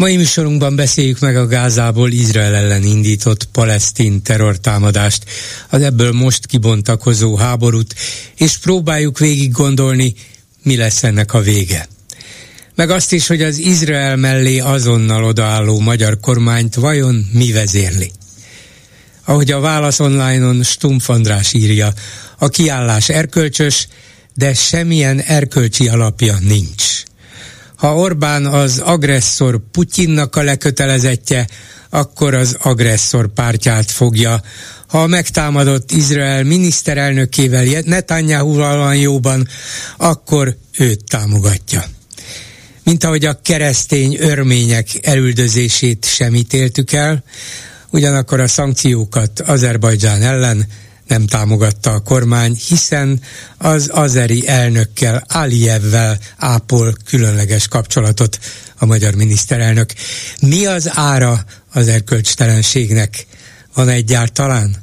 Mai műsorunkban beszéljük meg a Gázából Izrael ellen indított palesztin terrortámadást, az ebből most kibontakozó háborút, és próbáljuk végig gondolni, mi lesz ennek a vége. Meg azt is, hogy az Izrael mellé azonnal odaálló magyar kormányt vajon mi vezérli. Ahogy a Válasz online-on Stumpf András írja, a kiállás erkölcsös, de semmilyen erkölcsi alapja nincs. Ha Orbán az agresszor Putyinnak a lekötelezettje, akkor az agresszor pártját fogja. Ha a megtámadott Izrael miniszterelnökével Netanyahu-val van jóban, akkor őt támogatja. Mint ahogy a keresztény örmények elüldözését sem ítéltük el, ugyanakkor a szankciókat Azerbajdzsán ellen nem támogatta a kormány, hiszen az azeri elnökkel, Aliyevvel ápol különleges kapcsolatot a magyar miniszterelnök. Mi az ára az erkölcstelenségnek? Van egyáltalán?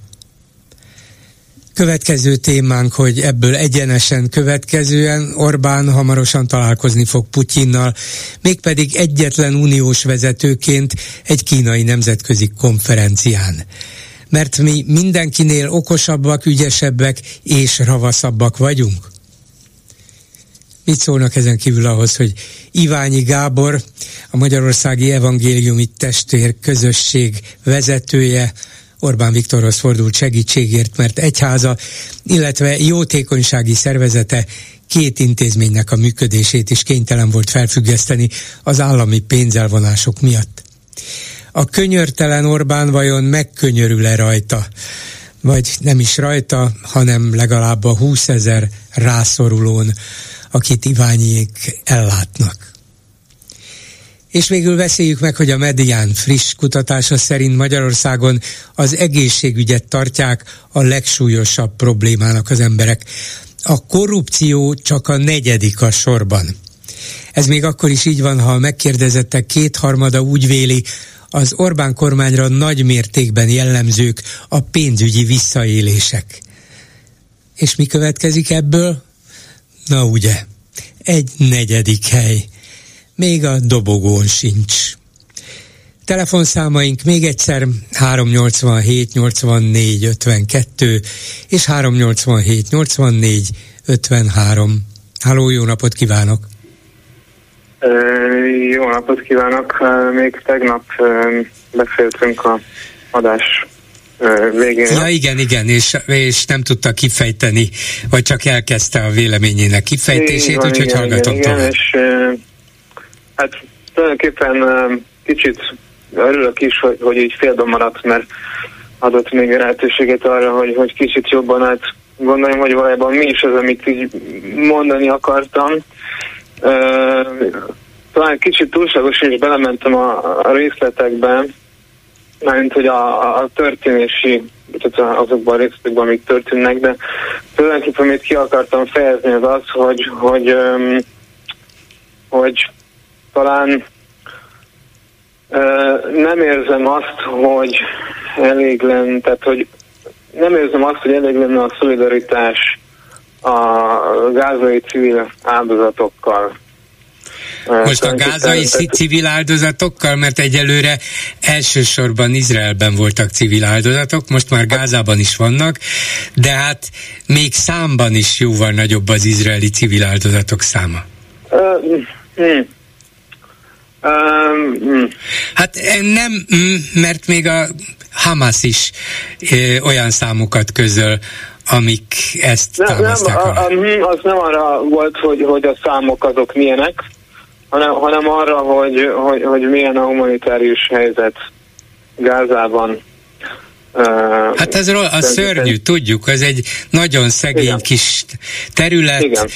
Következő témánk, hogy ebből egyenesen következően Orbán hamarosan találkozni fog Putyinnal, mégpedig egyetlen uniós vezetőként egy kínai nemzetközi konferencián mert mi mindenkinél okosabbak, ügyesebbek és ravaszabbak vagyunk? Mit szólnak ezen kívül ahhoz, hogy Iványi Gábor, a Magyarországi Evangéliumi Testvér közösség vezetője, Orbán Viktorhoz fordult segítségért, mert egyháza, illetve jótékonysági szervezete két intézménynek a működését is kénytelen volt felfüggeszteni az állami pénzelvonások miatt a könyörtelen Orbán vajon megkönyörül-e rajta? Vagy nem is rajta, hanem legalább a 20 ezer rászorulón, akit Iványék ellátnak. És végül beszéljük meg, hogy a Medián friss kutatása szerint Magyarországon az egészségügyet tartják a legsúlyosabb problémának az emberek. A korrupció csak a negyedik a sorban. Ez még akkor is így van, ha a megkérdezettek kétharmada úgy véli, az Orbán kormányra nagy mértékben jellemzők a pénzügyi visszaélések. És mi következik ebből? Na ugye, egy negyedik hely. Még a dobogón sincs. Telefonszámaink még egyszer 387 84 52 és 387 84 53. Háló, jó napot kívánok! Jó napot kívánok! Még tegnap beszéltünk a adás végén. Ja, igen, igen, és, és nem tudta kifejteni, vagy csak elkezdte a véleményének kifejtését, úgyhogy hallgatom igen, tovább. Igen, és hát tulajdonképpen kicsit örülök is, hogy, hogy így félben maradt, mert adott még lehetőséget arra, hogy, hogy kicsit jobban át gondoljam, hogy valójában mi is az, amit így mondani akartam talán kicsit túlságosan is belementem a, a részletekbe, mert hogy a, a történési, tehát azokban a részletekben, amik történnek, de tulajdonképpen amit ki akartam fejezni az az, hogy, hogy, hogy, hogy talán nem érzem azt, hogy elég lenne, tehát hogy nem érzem azt, hogy elég lenne a szolidaritás a gázai civil áldozatokkal. Most a gázai civil áldozatokkal, mert egyelőre elsősorban Izraelben voltak civil áldozatok, most már Gázában is vannak, de hát még számban is jóval nagyobb az izraeli civil áldozatok száma. Hát nem, mert még a Hamas is olyan számokat közöl, amik ezt nem, támaszták nem, a, a, az nem arra volt, hogy, hogy a számok azok milyenek, hanem, hanem arra, hogy, hogy, hogy milyen a humanitárius helyzet Gázában. Hát ez a szörnyű, tudjuk, ez egy nagyon szegény Igen. kis terület, Igen.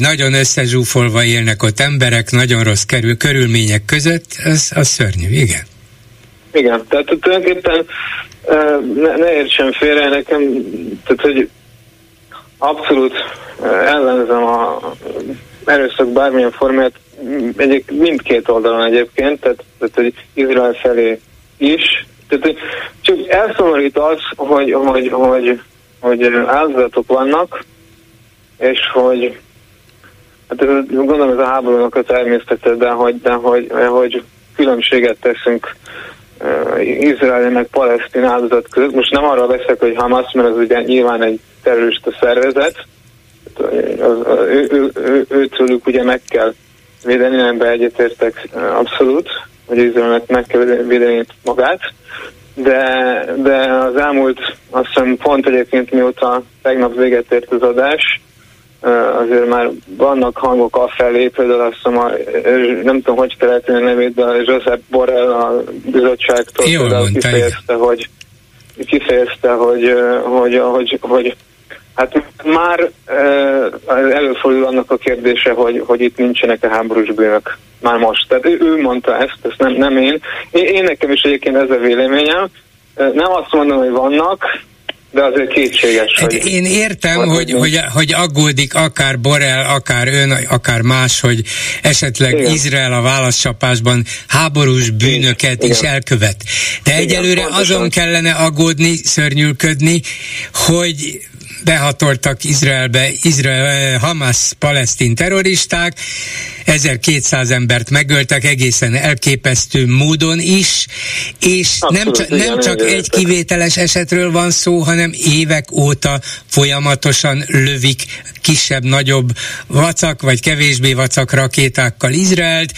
nagyon összezsúfolva élnek ott emberek, nagyon rossz kerül, körülmények között, ez a szörnyű, igen. Igen, tehát tulajdonképpen ne, ne értsen félre, nekem, tehát hogy abszolút ellenzem a erőszak bármilyen formát, egyik mindkét oldalon egyébként, tehát, tehát hogy Izrael felé is. Tehát, hogy csak elszomorít az, hogy, hogy, hogy, hogy áldozatok vannak, és hogy hát ez, gondolom ez a háborúnak a természete, de hogy, de hogy, hogy különbséget teszünk Izrael meg palesztin áldozat között. Most nem arra veszek, hogy Hamas, mert az ugye nyilván egy terrorista szervezet, őtőlük ugye meg kell védeni, nem egyetértek abszolút, hogy Izraelnek meg kell védeni magát, de, de az elmúlt, azt hiszem pont egyébként mióta tegnap véget ért az adás, azért már vannak hangok afelé, például azt hiszem, a, nem tudom, hogy kell a nevét, de Josep Borrell a bizottságtól Jól például kifejezte, hogy kifejezte, hogy, hogy, hogy, hogy Hát már előfordul annak a kérdése, hogy, hogy itt nincsenek a háborús bűnök. Már most. Tehát ő, ő mondta ezt, ezt nem, nem én. én. Én nekem is egyébként ez a véleményem. Nem azt mondom, hogy vannak, de azért kétséges, hogy... Én értem, hogy, hogy, hogy aggódik akár Borel, akár ön, akár más, hogy esetleg Igen. Izrael a válaszcsapásban háborús bűnöket Igen. is elkövet. De Igen, egyelőre pontosan. azon kellene aggódni, szörnyülködni, hogy behatoltak Izraelbe Izrael, eh, Hamas palesztin terroristák, 1200 embert megöltek egészen elképesztő módon is, és Abszolút, nem, csak, nem csak egy kivételes esetről van szó, hanem évek óta folyamatosan lövik kisebb-nagyobb vacak, vagy kevésbé vacak rakétákkal Izraelt,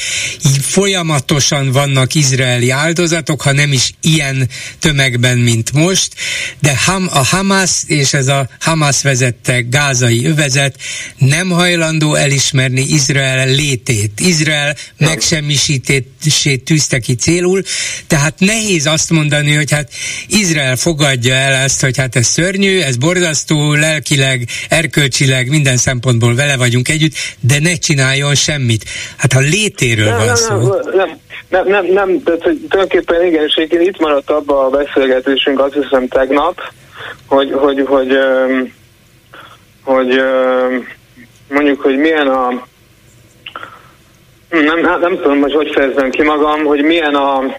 így folyamatosan vannak izraeli áldozatok, ha nem is ilyen tömegben, mint most, de Ham, a Hamas és ez a Hamas vezette gázai övezet nem hajlandó elismerni Izrael létét. Izrael megsemmisítését tűzte ki célul, tehát nehéz azt mondani, hogy hát Izrael fogadja el ezt, hogy hát ez szörnyű, ez borzasztó, lelkileg, erkölcsileg, minden szempontból vele vagyunk együtt, de ne csináljon semmit. Hát ha létéről nem, van nem, szó. Nem, nem, nem, nem, tehát hogy tulajdonképpen igen, és itt maradt abba a beszélgetésünk, azt hiszem tegnap, hogy, hogy, hogy, hogy, hogy mondjuk, hogy milyen a nem, nem, nem tudom, hogy hogy fejezem ki magam, hogy milyen a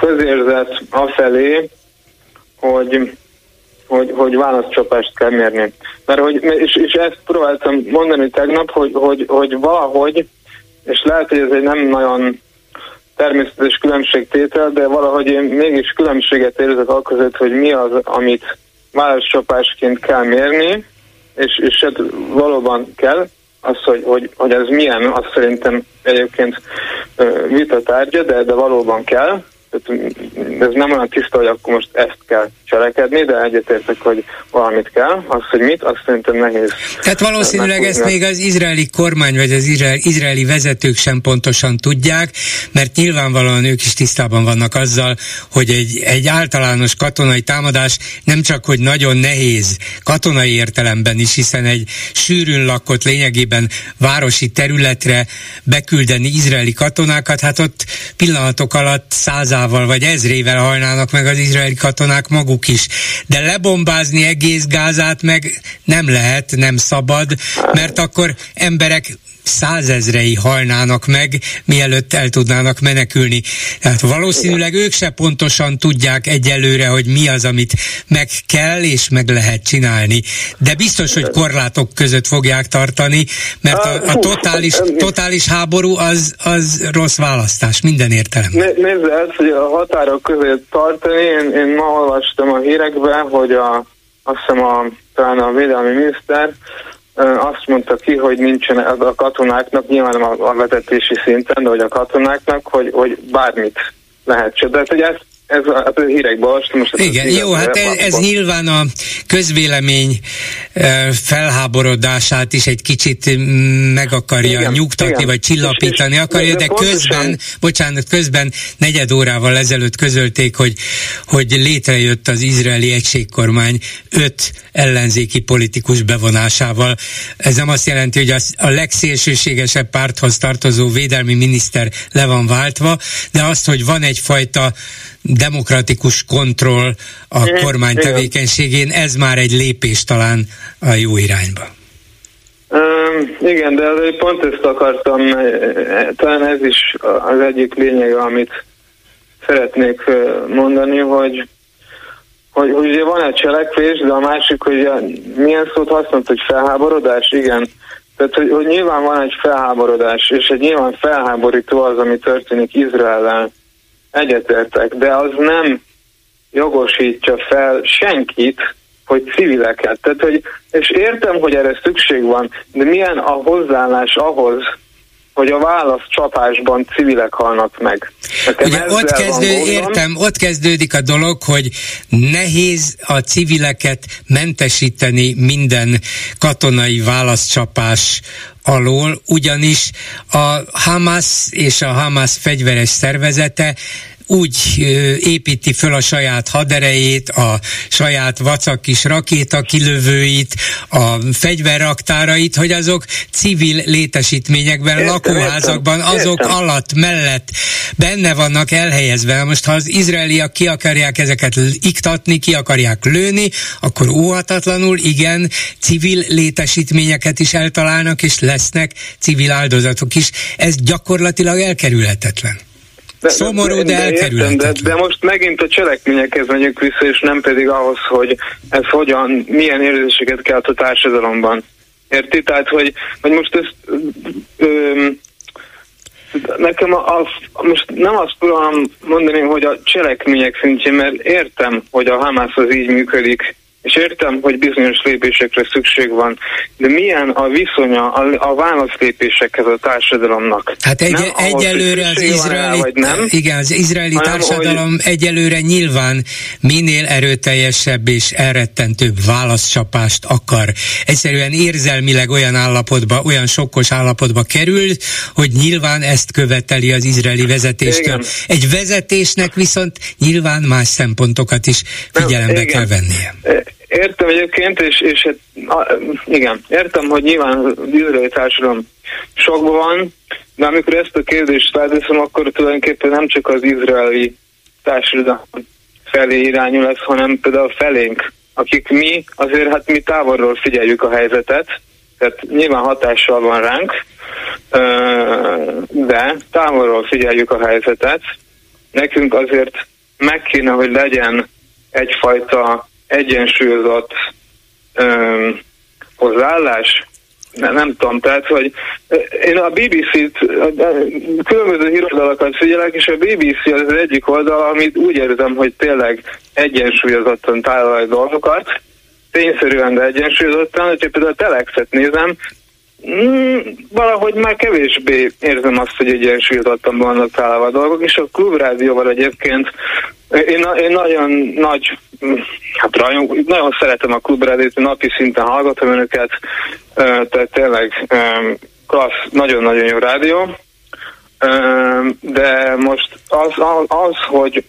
közérzet afelé, hogy, hogy, hogy válaszcsapást kell mérni. Mert hogy, és, és ezt próbáltam mondani tegnap, hogy, hogy, hogy valahogy, és lehet, hogy ez egy nem nagyon természetes különbségtétel, de valahogy én mégis különbséget érzek a között, hogy mi az, amit válaszcsapásként kell mérni, és, és hát valóban kell, az, hogy, hogy, hogy ez milyen, azt szerintem egyébként vita tárgya, de, de valóban kell, ez nem olyan tiszta, hogy akkor most ezt kell cselekedni, de egyetértek, hogy valamit kell. Az, hogy mit, azt szerintem nehéz. Tehát valószínűleg ezt még az izraeli kormány vagy az izrael, izraeli vezetők sem pontosan tudják, mert nyilvánvalóan ők is tisztában vannak azzal, hogy egy, egy általános katonai támadás nem csak, hogy nagyon nehéz katonai értelemben is, hiszen egy sűrűn lakott lényegében városi területre beküldeni izraeli katonákat, hát ott pillanatok alatt százával százával vagy ezrével halnának meg az izraeli katonák maguk is. De lebombázni egész Gázát meg nem lehet, nem szabad, mert akkor emberek százezrei halnának meg, mielőtt el tudnának menekülni. Tehát valószínűleg ők se pontosan tudják egyelőre, hogy mi az, amit meg kell és meg lehet csinálni. De biztos, hogy korlátok között fogják tartani, mert a, a totális, totális háború az, az rossz választás minden értelemben. Nézd, ez, hogy a határok között tartani, én, én ma olvastam a hírekben, hogy a, azt hiszem a, talán a védelmi miniszter azt mondta ki, hogy nincsen a katonáknak, nyilván a vezetési szinten, de hogy a katonáknak, hogy, hogy bármit lehet. De hogy ezt ez a, hát a hírekben olvastam. Most Igen, jó, hát ez, ez nyilván a közvélemény felháborodását is egy kicsit meg akarja igen, nyugtatni, igen. vagy csillapítani és, akarja, de, de közben, bocsánat, közben negyed órával ezelőtt közölték, hogy, hogy létrejött az izraeli egységkormány öt ellenzéki politikus bevonásával. Ez nem azt jelenti, hogy az, a legszélsőségesebb párthoz tartozó védelmi miniszter le van váltva, de azt, hogy van egyfajta demokratikus kontroll a kormány tevékenységén, ez már egy lépés talán a jó irányba. Igen, de pont ezt akartam, talán ez is az egyik lényege, amit szeretnék mondani, hogy hogy, hogy ugye van egy cselekvés, de a másik, hogy milyen szót használt, hogy felháborodás, igen. Tehát, hogy, hogy nyilván van egy felháborodás, és egy nyilván felháborító az, ami történik Izrael egyetértek, de az nem jogosítja fel senkit, hogy civileket. Tehát, hogy, és értem, hogy erre szükség van, de milyen a hozzáállás ahhoz, hogy a válasz csapásban civilek halnak meg. Ugye ott kezdő, értem, ott kezdődik a dolog, hogy nehéz a civileket mentesíteni minden katonai válaszcsapás alól, ugyanis a Hamas és a Hamas fegyveres szervezete úgy építi föl a saját haderejét, a saját vacak kis rakéta kilövőit, a fegyverraktárait, hogy azok civil létesítményekben, értem, lakóházakban, értem, azok értem. alatt, mellett benne vannak elhelyezve. Most ha az izraeliak ki akarják ezeket iktatni, ki akarják lőni, akkor óhatatlanul igen, civil létesítményeket is eltalálnak, és lesznek civil áldozatok is. Ez gyakorlatilag elkerülhetetlen. De, Szomorú, de, de elkerülhetetlen. De, de most megint a cselekményekhez megyünk vissza, és nem pedig ahhoz, hogy ez hogyan, milyen érzéseket kelt a társadalomban. Érti? Tehát, hogy, hogy most ezt ö, nekem az, most nem azt tudom mondani, hogy a cselekmények szintjén, mert értem, hogy a Hamas az így működik, és értem, hogy bizonyos lépésekre szükség van, de milyen a viszonya a, a válaszlépésekhez a társadalomnak? Hát egy, nem egyelőre az izraeli, vagy nem, igen, az izraeli hanem, társadalom hogy... egyelőre nyilván minél erőteljesebb és elrettentőbb válaszcsapást akar. Egyszerűen érzelmileg olyan állapotba, olyan sokkos állapotba kerül, hogy nyilván ezt követeli az izraeli vezetéstől. Igen. Egy vezetésnek viszont nyilván más szempontokat is figyelembe nem, kell vennie. Értem egyébként, és, és hát, igen, értem, hogy nyilván az izraeli társadalom sokban van, de amikor ezt a kérdést felteszem, akkor tulajdonképpen nem csak az izraeli társadalom felé irányul ez, hanem például felénk, akik mi, azért hát mi távolról figyeljük a helyzetet, tehát nyilván hatással van ránk, de távolról figyeljük a helyzetet. Nekünk azért meg kéne, hogy legyen egyfajta egyensúlyozott um, hozzáállás, nem, nem tudom, tehát, hogy én a BBC-t, különböző híradalakat figyelek, és a BBC az, egyik oldal, amit úgy érzem, hogy tényleg egyensúlyozottan tárolaj dolgokat, tényszerűen, de egyensúlyozottan, hogyha például a Telexet nézem, Mm, valahogy már kevésbé érzem azt, hogy egyensúlyozottan vannak találva a dolgok, és a klubrádióval egyébként én, én nagyon nagy, hát rajong, nagyon szeretem a klubrádiót, napi szinten hallgatom önöket, tehát tényleg klassz, nagyon-nagyon jó rádió, de most az, az, hogy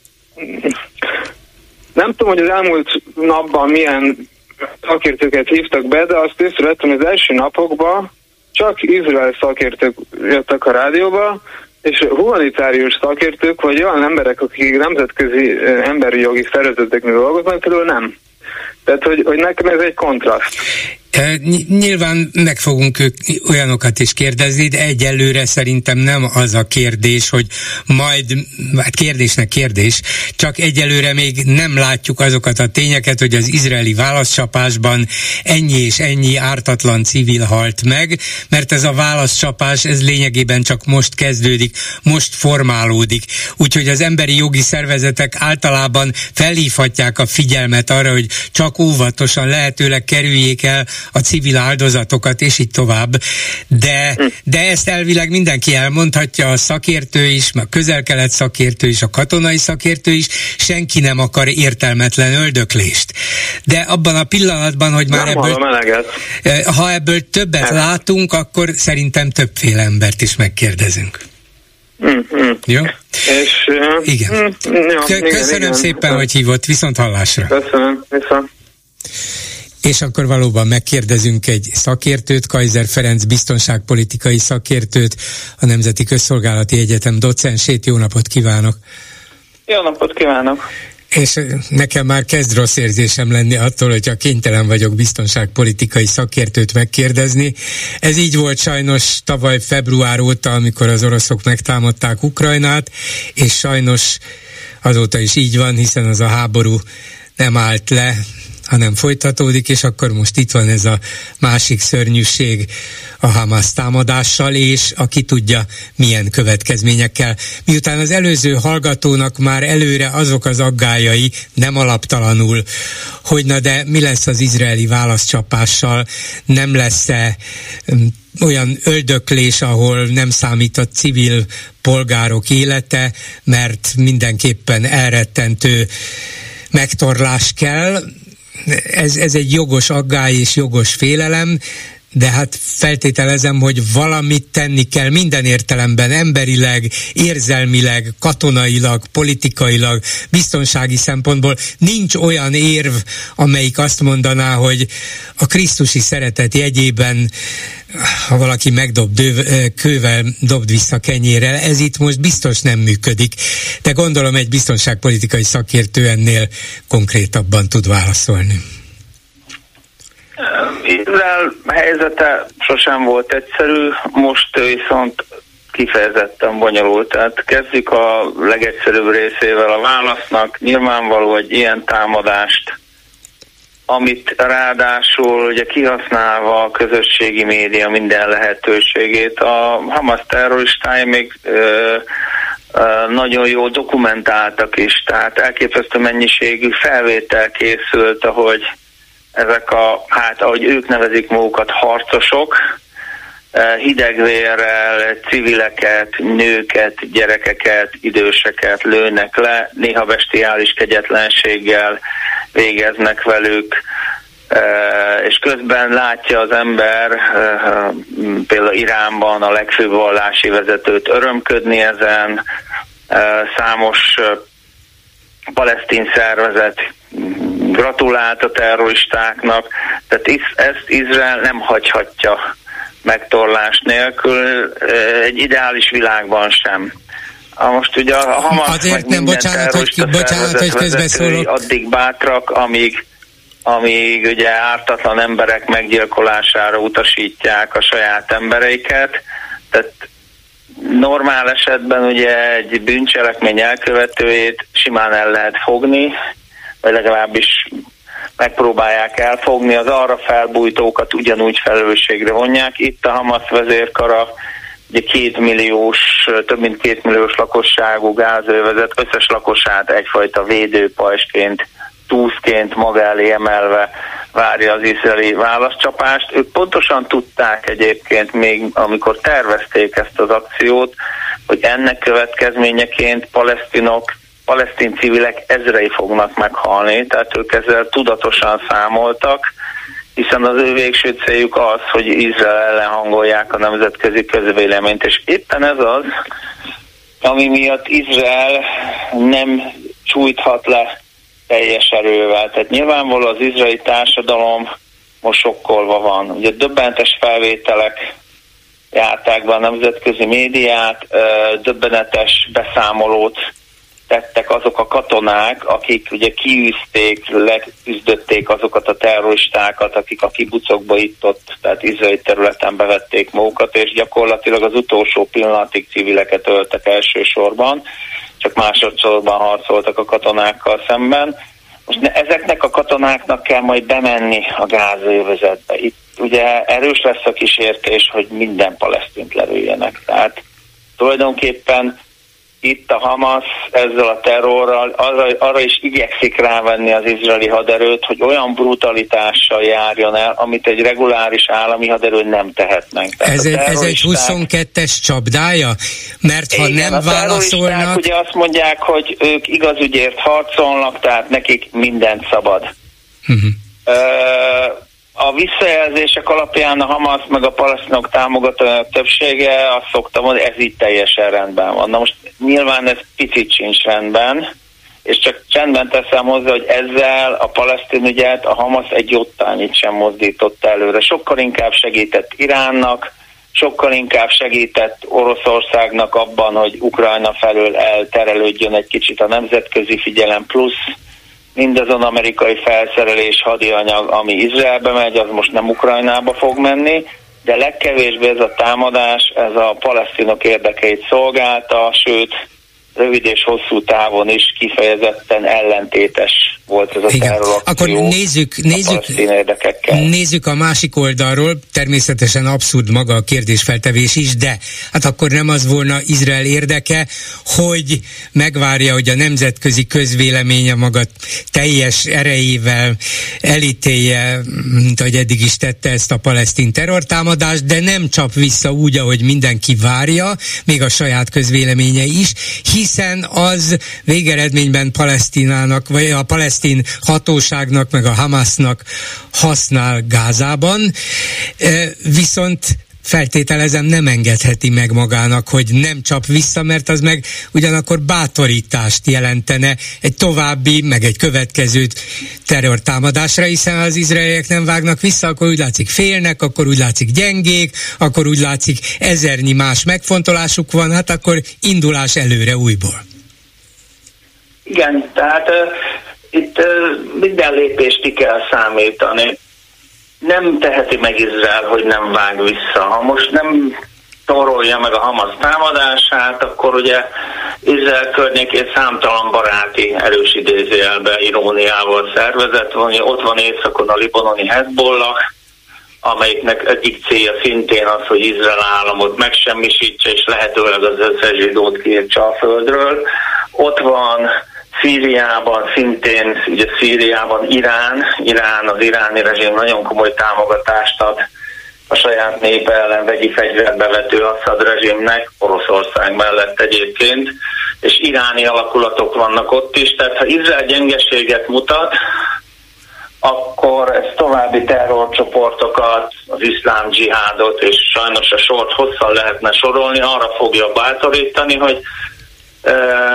nem tudom, hogy az elmúlt napban milyen szakértőket hívtak be, de azt észrevettem, hogy az első napokban csak Izrael szakértők jöttek a rádióba, és humanitárius szakértők, vagy olyan emberek, akik nemzetközi emberi jogi szervezeteknél dolgoznak, például nem. Tehát, hogy, hogy nekem ez egy kontraszt. Nyilván meg fogunk olyanokat is kérdezni, de egyelőre szerintem nem az a kérdés, hogy majd, hát kérdésnek kérdés, csak egyelőre még nem látjuk azokat a tényeket, hogy az izraeli válaszcsapásban ennyi és ennyi ártatlan civil halt meg, mert ez a válaszcsapás, ez lényegében csak most kezdődik, most formálódik. Úgyhogy az emberi jogi szervezetek általában felhívhatják a figyelmet arra, hogy csak óvatosan lehetőleg kerüljék el a civil áldozatokat, és így tovább. De, de ezt elvileg mindenki elmondhatja, a szakértő is, a közel-kelet szakértő is, a katonai szakértő is, senki nem akar értelmetlen öldöklést. De abban a pillanatban, hogy már nem ebből, ha ebből többet nem. látunk, akkor szerintem többféle embert is megkérdezünk. Mm-hmm. Jó? És, uh, igen. Mm, jó, Köszönöm igen, szépen, igen. hogy hívott. Viszont hallásra. Köszönöm. Viszont. És akkor valóban megkérdezünk egy szakértőt, Kaiser Ferenc biztonságpolitikai szakértőt, a Nemzeti Közszolgálati Egyetem docensét. Jó napot kívánok! Jó napot kívánok! és nekem már kezd rossz érzésem lenni attól, hogyha kénytelen vagyok biztonságpolitikai szakértőt megkérdezni. Ez így volt sajnos tavaly február óta, amikor az oroszok megtámadták Ukrajnát, és sajnos azóta is így van, hiszen az a háború nem állt le, hanem folytatódik, és akkor most itt van ez a másik szörnyűség a Hamas támadással, és aki tudja milyen következményekkel. Miután az előző hallgatónak már előre azok az aggájai nem alaptalanul, hogy na de mi lesz az izraeli válaszcsapással, nem lesz-e mm, olyan öldöklés, ahol nem számít a civil polgárok élete, mert mindenképpen elrettentő megtorlás kell, ez, ez egy jogos aggály és jogos félelem, de hát feltételezem, hogy valamit tenni kell minden értelemben, emberileg, érzelmileg, katonailag, politikailag, biztonsági szempontból. Nincs olyan érv, amelyik azt mondaná, hogy a Krisztusi szeretet jegyében, ha valaki megdob döv, kővel, dobd vissza kenyérrel, ez itt most biztos nem működik. De gondolom egy biztonságpolitikai szakértő ennél konkrétabban tud válaszolni. Izrael helyzete sosem volt egyszerű, most viszont kifejezetten bonyolult. Tehát kezdjük a legegyszerűbb részével a válasznak. Nyilvánvaló, hogy ilyen támadást, amit ráadásul ugye kihasználva a közösségi média minden lehetőségét, a Hamas terroristái még ö, nagyon jó dokumentáltak is, tehát elképesztő mennyiségű felvétel készült, ahogy ezek a, hát ahogy ők nevezik magukat, harcosok, eh, hidegvérrel civileket, nőket, gyerekeket, időseket lőnek le, néha bestiális kegyetlenséggel végeznek velük, eh, és közben látja az ember eh, például Iránban a legfőbb vallási vezetőt örömködni ezen, számos palesztin szervezet gratulált a terroristáknak, tehát ezt Izrael nem hagyhatja megtorlás nélkül, egy ideális világban sem. A most ugye a Hamas Azért nem, bocsánat, hogy, bocsánat, hogy közbeszólok. Addig bátrak, amíg, amíg ugye ártatlan emberek meggyilkolására utasítják a saját embereiket, tehát normál esetben ugye egy bűncselekmény elkövetőjét simán el lehet fogni, vagy legalábbis megpróbálják elfogni, az arra felbújtókat ugyanúgy felelősségre vonják. Itt a Hamas vezérkara ugye két milliós, több mint két milliós lakosságú gázövezet összes lakosát egyfajta védőpajsként, túszként maga elé emelve várja az izraeli válaszcsapást. Ők pontosan tudták egyébként még, amikor tervezték ezt az akciót, hogy ennek következményeként palesztinok palesztin civilek ezrei fognak meghalni, tehát ők ezzel tudatosan számoltak, hiszen az ő végső céljuk az, hogy Izrael ellen hangolják a nemzetközi közvéleményt, és éppen ez az, ami miatt Izrael nem csújthat le teljes erővel. Tehát nyilvánvaló az izraeli társadalom most sokkolva van. Ugye döbbentes felvételek járták be a nemzetközi médiát, döbbenetes beszámolót tettek azok a katonák, akik ugye kiűzték, leküzdötték azokat a terroristákat, akik a kibucokba itt ott, tehát izraeli területen bevették magukat, és gyakorlatilag az utolsó pillanatig civileket öltek elsősorban, csak másodszorban harcoltak a katonákkal szemben. Most ne, ezeknek a katonáknak kell majd bemenni a gázövezetbe. Itt ugye erős lesz a kísértés, hogy minden palesztint lelőjenek. Tehát tulajdonképpen itt a Hamas ezzel a terrorral arra, arra is igyekszik rávenni az izraeli haderőt, hogy olyan brutalitással járjon el, amit egy reguláris állami haderő nem tehetnek. ez, egy, ez egy 22-es csapdája? Mert ha igen, nem válaszolnak... ugye azt mondják, hogy ők igazügyért harcolnak, tehát nekik mindent szabad. Uh-huh. Uh, a visszajelzések alapján a Hamas meg a palasztinok támogatónak többsége azt szokta mondani, ez így teljesen rendben van. Na most nyilván ez picit sincs rendben, és csak csendben teszem hozzá, hogy ezzel a palesztin ügyet a Hamas egy jottányit sem mozdított előre. Sokkal inkább segített Iránnak, sokkal inkább segített Oroszországnak abban, hogy Ukrajna felől elterelődjön egy kicsit a nemzetközi figyelem, plusz mindazon amerikai felszerelés, hadianyag, ami Izraelbe megy, az most nem Ukrajnába fog menni, de legkevésbé ez a támadás, ez a palesztinok érdekeit szolgálta, sőt, rövid és hosszú távon is kifejezetten ellentétes volt ez a Igen. Akkor nézzük, nézzük, a nézzük a másik oldalról, természetesen abszurd maga a kérdésfeltevés is, de hát akkor nem az volna Izrael érdeke, hogy megvárja, hogy a nemzetközi közvéleménye maga teljes erejével elítélje, mint ahogy eddig is tette ezt a palesztin terrortámadást, de nem csap vissza úgy, ahogy mindenki várja, még a saját közvéleménye is, hiszen az végeredményben Palesztinának, vagy a palesztin hatóságnak, meg a Hamasnak használ Gázában, viszont feltételezem nem engedheti meg magának, hogy nem csap vissza, mert az meg ugyanakkor bátorítást jelentene egy további, meg egy következő terrortámadásra, hiszen az izraeliek nem vágnak vissza, akkor úgy látszik félnek, akkor úgy látszik gyengék, akkor úgy látszik ezernyi más megfontolásuk van, hát akkor indulás előre újból. Igen, tehát itt minden lépést ki kell számítani. Nem teheti meg Izrael, hogy nem vág vissza. Ha most nem torolja meg a Hamas támadását, akkor ugye Izrael környékén számtalan baráti erős idézőjelbe iróniával szervezett van. Ott van északon a libanoni Hezbollah, amelyiknek egyik célja szintén az, hogy Izrael államot megsemmisítse, és lehetőleg az összes zsidót kiírtsa a földről. Ott van Szíriában szintén, ugye Szíriában Irán, Irán, az iráni rezsim nagyon komoly támogatást ad a saját népe ellen vegyi fegyvert bevető Assad rezsimnek, Oroszország mellett egyébként, és iráni alakulatok vannak ott is, tehát ha Izrael gyengeséget mutat, akkor ez további terrorcsoportokat, az iszlám dzsihádot, és sajnos a sort hosszan lehetne sorolni, arra fogja bátorítani, hogy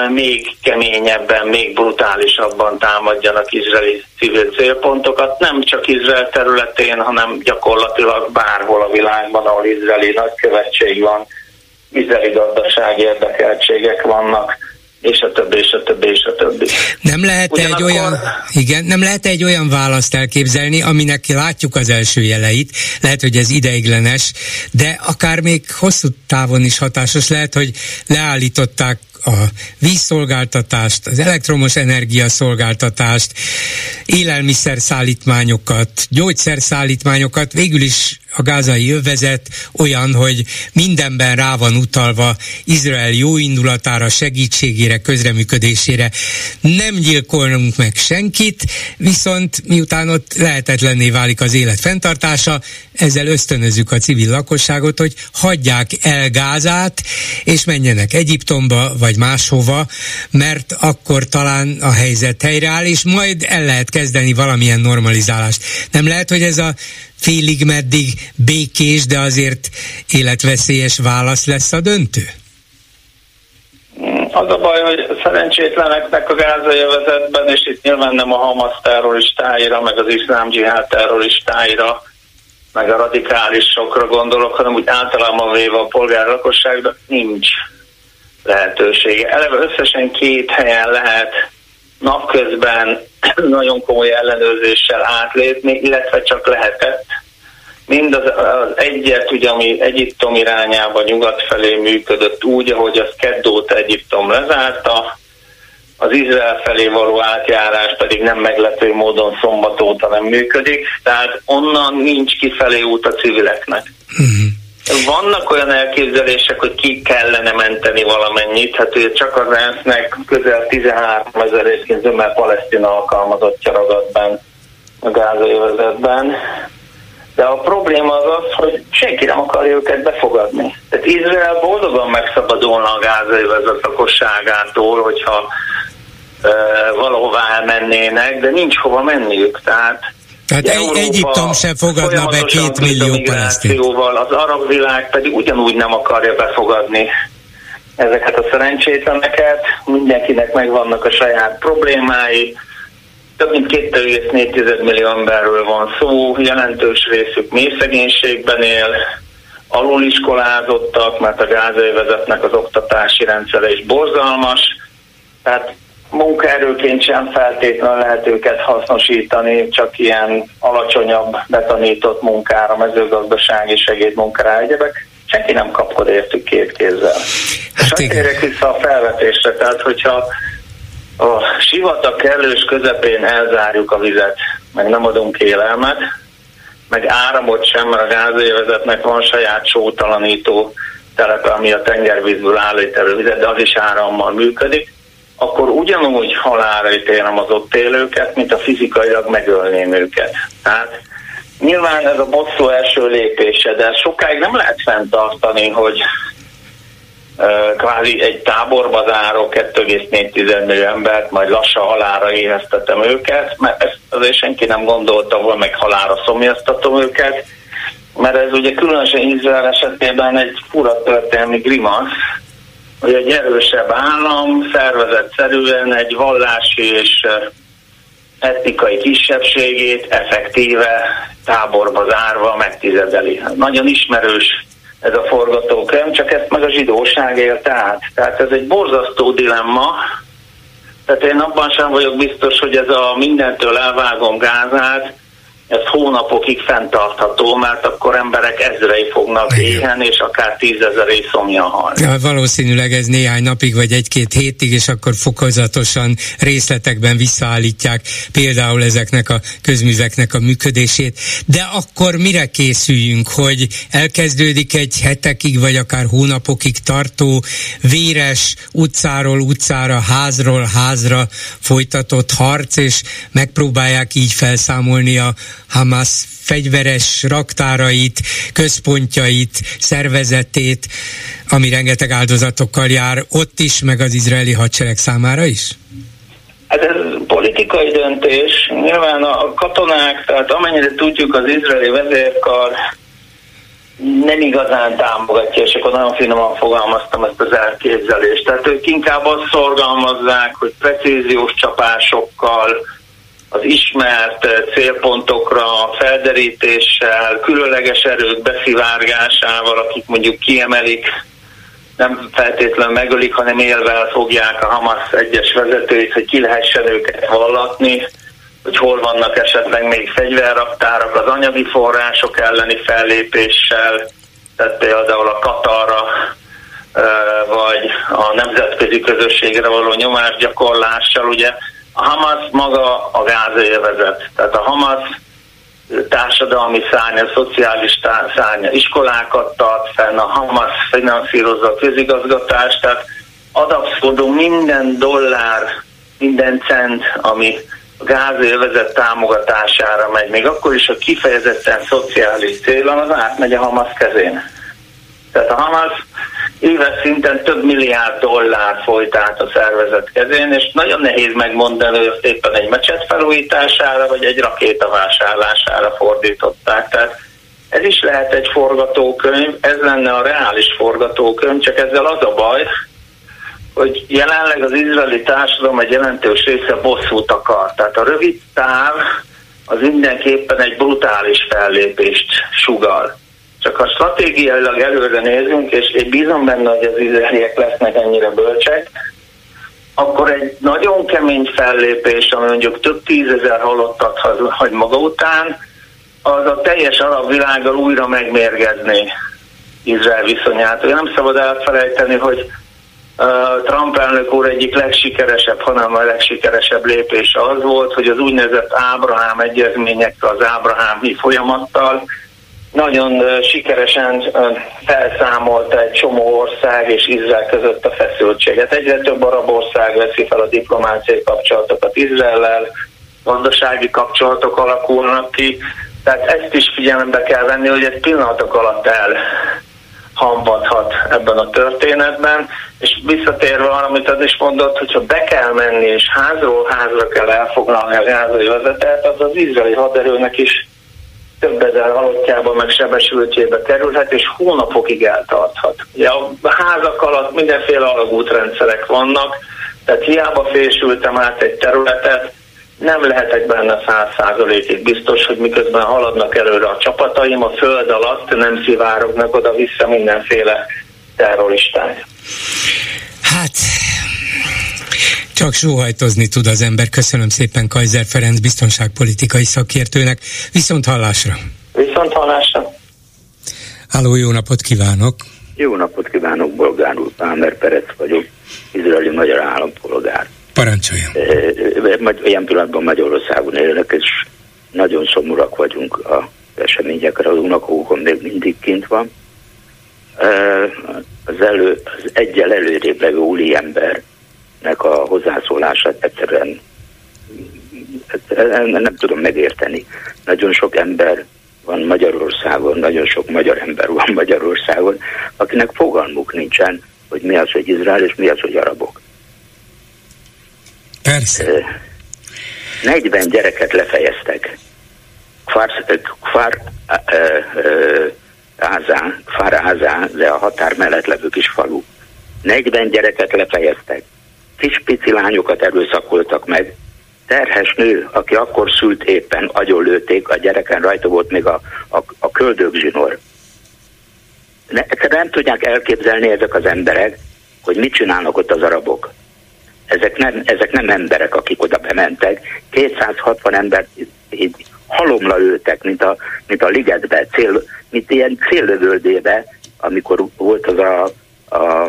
még keményebben, még brutálisabban támadjanak izraeli civil célpontokat, nem csak Izrael területén, hanem gyakorlatilag bárhol a világban, ahol izraeli nagykövetség van, izraeli gazdasági érdekeltségek vannak és a többi, és a többi, és a többi. Nem lehet Ugyanakkor... egy olyan, igen, nem lehet egy olyan választ elképzelni, aminek látjuk az első jeleit, lehet, hogy ez ideiglenes, de akár még hosszú távon is hatásos lehet, hogy leállították a vízszolgáltatást, az elektromos energiaszolgáltatást, élelmiszerszállítmányokat, gyógyszerszállítmányokat, végül is a gázai övezet olyan, hogy mindenben rá van utalva Izrael jó indulatára, segítségére, közreműködésére. Nem gyilkolnunk meg senkit, viszont miután ott lehetetlenné válik az élet fenntartása, ezzel ösztönözzük a civil lakosságot, hogy hagyják el Gázát, és menjenek Egyiptomba, vagy máshova, mert akkor talán a helyzet helyreáll, és majd el lehet kezdeni valamilyen normalizálást. Nem lehet, hogy ez a félig meddig békés, de azért életveszélyes válasz lesz a döntő? Az a baj, hogy szerencsétleneknek a gázai övezetben, és itt nyilván nem a Hamas terroristáira, meg az iszlám dzsihád terroristáira, meg a radikálisokra gondolok, hanem úgy általában véve a polgár lakosságnak nincs lehetősége. Eleve összesen két helyen lehet napközben nagyon komoly ellenőrzéssel átlépni, illetve csak lehetett. Mind az, az egyet, ugye, ami Egyiptom irányába nyugat felé működött úgy, ahogy az Keddót Egyiptom lezárta, az Izrael felé való átjárás pedig nem meglepő módon szombat óta nem működik, tehát onnan nincs kifelé út a civileknek. Uh-huh. Vannak olyan elképzelések, hogy ki kellene menteni valamennyit, hát ugye csak az ENSZ-nek közel 13 ezer részként zömmel palesztina alkalmazottja ragad benn a gázai vezetben. De a probléma az az, hogy senki nem akarja őket befogadni. Tehát Izrael boldogan megszabadulna a gázai vezet lakosságától, hogyha e, valahová elmennének, de nincs hova menniük. Tehát tehát egy, Egyiptom sem fogadna be két millió palesztint. Az arab világ pedig ugyanúgy nem akarja befogadni ezeket a szerencsétleneket, mindenkinek megvannak a saját problémái, több mint 2,4 millió emberről van szó, jelentős részük mély szegénységben él, aluliskolázottak, mert a gázővezetnek az oktatási rendszere is borzalmas, tehát munkaerőként sem feltétlenül lehet őket hasznosítani, csak ilyen alacsonyabb betanított munkára, mezőgazdasági segédmunkára, egyebek. Senki nem kapkod értük két kézzel. Hát És térjek vissza a felvetésre, tehát hogyha a sivatag kellős közepén elzárjuk a vizet, meg nem adunk élelmet, meg áramot sem, mert a gázévezetnek van saját sótalanító telepe, ami a tengervízből állít elő vizet, de az is árammal működik, akkor ugyanúgy halára ítélem az ott élőket, mint a fizikailag megölném őket. Tehát nyilván ez a bosszú első lépése, de sokáig nem lehet fenntartani, hogy kvázi egy táborba zárok 2,4 millió embert, majd lassan halára éheztetem őket, mert ezt azért senki nem gondolta volna, meg halára szomjaztatom őket, mert ez ugye különösen Izrael esetében egy fura történelmi grimasz, hogy egy erősebb állam szervezetszerűen egy vallási és etnikai kisebbségét effektíve táborba zárva megtizedeli. Nagyon ismerős ez a forgatókönyv, csak ezt meg a zsidóság élte át. Tehát ez egy borzasztó dilemma, tehát én abban sem vagyok biztos, hogy ez a mindentől elvágom gázát, ez hónapokig fenntartható, mert akkor emberek ezrei fognak éhen, és akár tízezeré szomja halni. Ja, valószínűleg ez néhány napig, vagy egy-két hétig, és akkor fokozatosan részletekben visszaállítják például ezeknek a közműveknek a működését. De akkor mire készüljünk, hogy elkezdődik egy hetekig, vagy akár hónapokig tartó véres utcáról utcára, házról házra folytatott harc, és megpróbálják így felszámolni a Hamas fegyveres raktárait, központjait, szervezetét, ami rengeteg áldozatokkal jár ott is, meg az izraeli hadsereg számára is? Hát ez politikai döntés. Nyilván a katonák, tehát amennyire tudjuk, az izraeli vezérkar nem igazán támogatja, és akkor nagyon finoman fogalmaztam ezt az elképzelést. Tehát ők inkább azt szorgalmazzák, hogy precíziós csapásokkal, az ismert eh, célpontokra felderítéssel, különleges erők beszivárgásával, akik mondjuk kiemelik, nem feltétlenül megölik, hanem élvel fogják a Hamas egyes vezetőit, hogy ki lehessen őket vallatni, hogy hol vannak esetleg még fegyverraktárak az anyagi források elleni fellépéssel, tehát például a Katarra eh, vagy a nemzetközi közösségre való nyomásgyakorlással, ugye a Hamas maga a gázélvezet. Tehát a Hamas társadalmi szárnya, szociális szárnya, iskolákat tart fenn, a Hamas finanszírozza a közigazgatást, tehát ad abszolút minden dollár, minden cent, ami a gázélvezet támogatására megy, még akkor is, a kifejezetten szociális célon, az átmegy a Hamas kezén. Tehát a Hamas éves szinten több milliárd dollár folyt át a szervezet kezén, és nagyon nehéz megmondani, hogy azt éppen egy mecset felújítására, vagy egy rakéta vásárlására fordították. Tehát ez is lehet egy forgatókönyv, ez lenne a reális forgatókönyv, csak ezzel az a baj, hogy jelenleg az izraeli társadalom egy jelentős része bosszút akar. Tehát a rövid táv az mindenképpen egy brutális fellépést sugal. Csak ha stratégiailag előre nézünk, és én bízom benne, hogy az izraeliek lesznek ennyire bölcsek, akkor egy nagyon kemény fellépés, ami mondjuk több tízezer halottat hagy maga után, az a teljes arab világgal újra megmérgezni Izrael viszonyát. Ugye nem szabad elfelejteni, hogy Trump elnök úr egyik legsikeresebb, hanem a legsikeresebb lépése az volt, hogy az úgynevezett Ábrahám egyezményekkel, az Ábrahámi folyamattal nagyon sikeresen felszámolta egy csomó ország és Izrael között a feszültséget. Egyre több arab ország veszi fel a diplomáciai kapcsolatokat Izraellel, gazdasági kapcsolatok alakulnak ki, tehát ezt is figyelembe kell venni, hogy egy pillanatok alatt el hamvadhat ebben a történetben, és visszatérve arra, amit az is mondott, hogyha be kell menni, és házról házra kell elfoglalni a gázai vezetet, az az izraeli haderőnek is több ezer halottjába, meg sebesültjébe kerülhet, és hónapokig eltarthat. Ugye a házak alatt mindenféle alagútrendszerek vannak, tehát hiába fésültem át egy területet, nem lehetek benne száz százalékig biztos, hogy miközben haladnak előre a csapataim, a föld alatt nem szivárognak oda-vissza mindenféle terroristák. Hát, csak sóhajtozni tud az ember. Köszönöm szépen Kaiser Ferenc biztonságpolitikai szakértőnek. Viszont hallásra! Viszont hallásra! Háló, jó napot kívánok! Jó napot kívánok, Bolgár úr, Pámer Perec vagyok, izraeli magyar állampolgár. Parancsoljon. Olyan pillanatban Magyarországon élek, és nagyon szomorúak vagyunk a eseményekre. Az unokókon még mindig kint van. Az, elő, az egyel előrébb levő úli embernek a hozzászólását egyszerűen nem tudom megérteni. Nagyon sok ember van Magyarországon, nagyon sok magyar ember van Magyarországon, akinek fogalmuk nincsen, hogy mi az, hogy Izrael, és mi az, hogy arabok. Persze. 40 gyereket lefejeztek. Kfar, kfar Ázá, Kfar Ázá, de a határ mellett levő kis falu. 40 gyereket lefejeztek. Kis pici lányokat erőszakoltak meg. Terhes nő, aki akkor szült éppen, agyonlőtték, a gyereken rajta volt még a, a, a köldögzsinor. Ne, nem tudják elképzelni ezek az emberek, hogy mit csinálnak ott az arabok ezek nem, ezek nem emberek, akik oda bementek. 260 ember így halomla ültek, mint a, mint a ligetbe, cél, mint ilyen céllövöldébe, amikor volt az a, a, a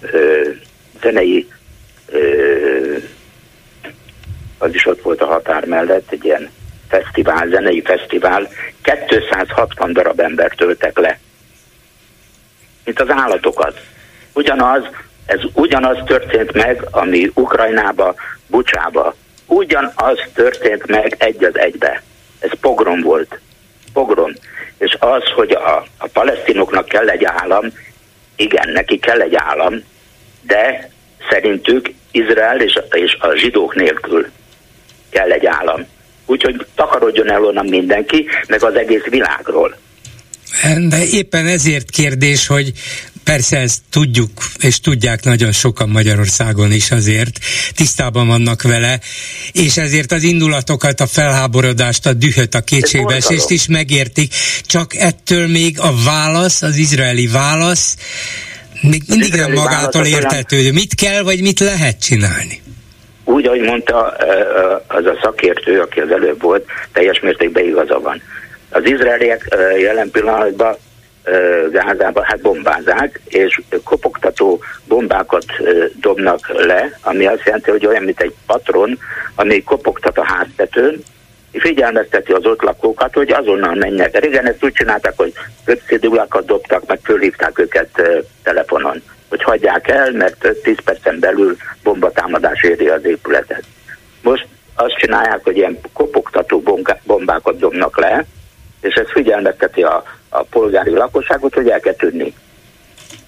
ö, zenei az is ott volt a határ mellett, egy ilyen fesztivál, zenei fesztivál, 260 darab ember töltek le. Mint az állatokat. Ugyanaz, ez ugyanaz történt meg, ami Ukrajnába, Bucsába. Ugyanaz történt meg egy az egybe. Ez pogrom volt. Pogrom. És az, hogy a, a palesztinoknak kell egy állam, igen, neki kell egy állam, de szerintük Izrael és, és a zsidók nélkül kell egy állam. Úgyhogy takarodjon el onnan mindenki, meg az egész világról. De éppen ezért kérdés, hogy Persze ezt tudjuk, és tudják nagyon sokan Magyarországon is azért, tisztában vannak vele, és ezért az indulatokat, a felháborodást, a dühöt, a kétségbeesést is megértik, csak ettől még a válasz, az izraeli válasz még mindig nem magától értetődő. Mit kell, vagy mit lehet csinálni? Úgy, ahogy mondta az a szakértő, aki az előbb volt, teljes mértékben igaza van. Az izraeliek jelen pillanatban Gázába hát bombázák, és kopogtató bombákat dobnak le, ami azt jelenti, hogy olyan, mint egy patron, ami kopogtat a háztetőn, figyelmezteti az ott lakókat, hogy azonnal menjenek. Régen ezt úgy csinálták, hogy kötszédulákat dobtak, meg fölhívták őket telefonon, hogy hagyják el, mert 10 percen belül bombatámadás éri az épületet. Most azt csinálják, hogy ilyen kopogtató bombákat dobnak le, és ez figyelmezteti a a polgári lakosságot, hogy el kell tűnni.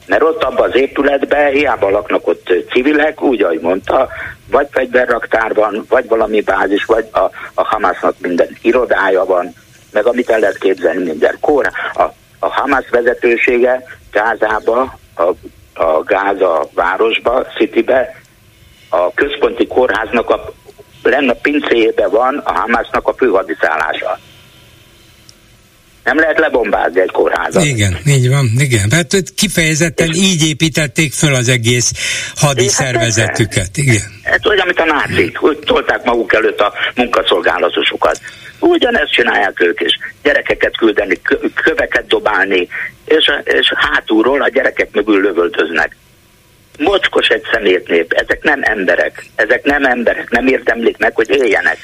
Mert ott abban az épületben hiába laknak ott civilek, úgy, ahogy mondta, vagy fegyverraktárban, vagy valami bázis, vagy a, a Hamasnak minden irodája van, meg amit el lehet képzelni minden kor. A, a Hamas vezetősége Gázába, a, a Gáza városba, Citybe, a központi kórháznak a lenne pincéjében van a Hamasnak a főhadiszállása. Nem lehet lebombázni egy kórházat. Igen, így van, igen. Hát kifejezetten és így építették föl az egész hadi hát szervezetüket. Igen. Hát olyan, mint a nácik, hogy tolták maguk előtt a munkaszolgálatosokat. Ugyanezt csinálják ők is. Gyerekeket küldeni, köveket dobálni, és, és hátulról a gyerekek mögül lövöldöznek. Mocskos egy szemétnép, ezek nem emberek, ezek nem emberek, nem érdemlik meg, hogy éljenek.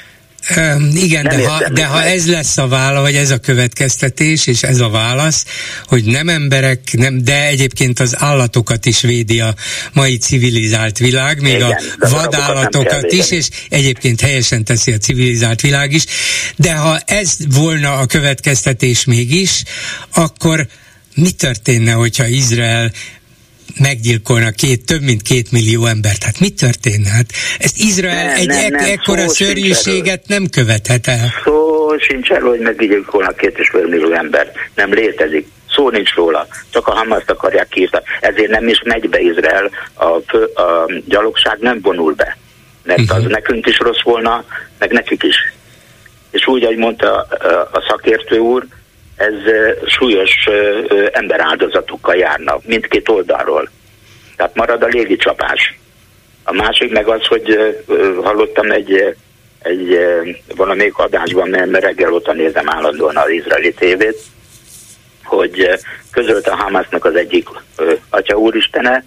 Um, igen, de ha, de ha ez lesz a válasz, vagy ez a következtetés, és ez a válasz, hogy nem emberek, nem, de egyébként az állatokat is védi a mai civilizált világ, még igen, a vadállatokat is, és egyébként helyesen teszi a civilizált világ is, de ha ez volna a következtetés mégis, akkor mi történne, hogyha Izrael meggyilkolnak két, több mint két millió embert. Hát mi történne? Hát ezt Izrael nem, egy nem, nem, ekkora szörnyűséget nem követhet el. Szó sincs erről, hogy meggyilkolnak két és fél millió embert. Nem létezik. Szó nincs róla. Csak a Hamaszt akarják kiírtani. Ezért nem is megy be Izrael. A, fő, a gyalogság nem vonul be. Mert uh-huh. az nekünk is rossz volna, meg nekik is. És úgy, ahogy mondta a szakértő úr, ez súlyos emberáldozatokkal járna mindkét oldalról. Tehát marad a légicsapás. A másik meg az, hogy hallottam egy, egy valamelyik adásban, mert reggel óta nézem állandóan az izraeli tévét, hogy közölt a Hamasnak az egyik atya úristene,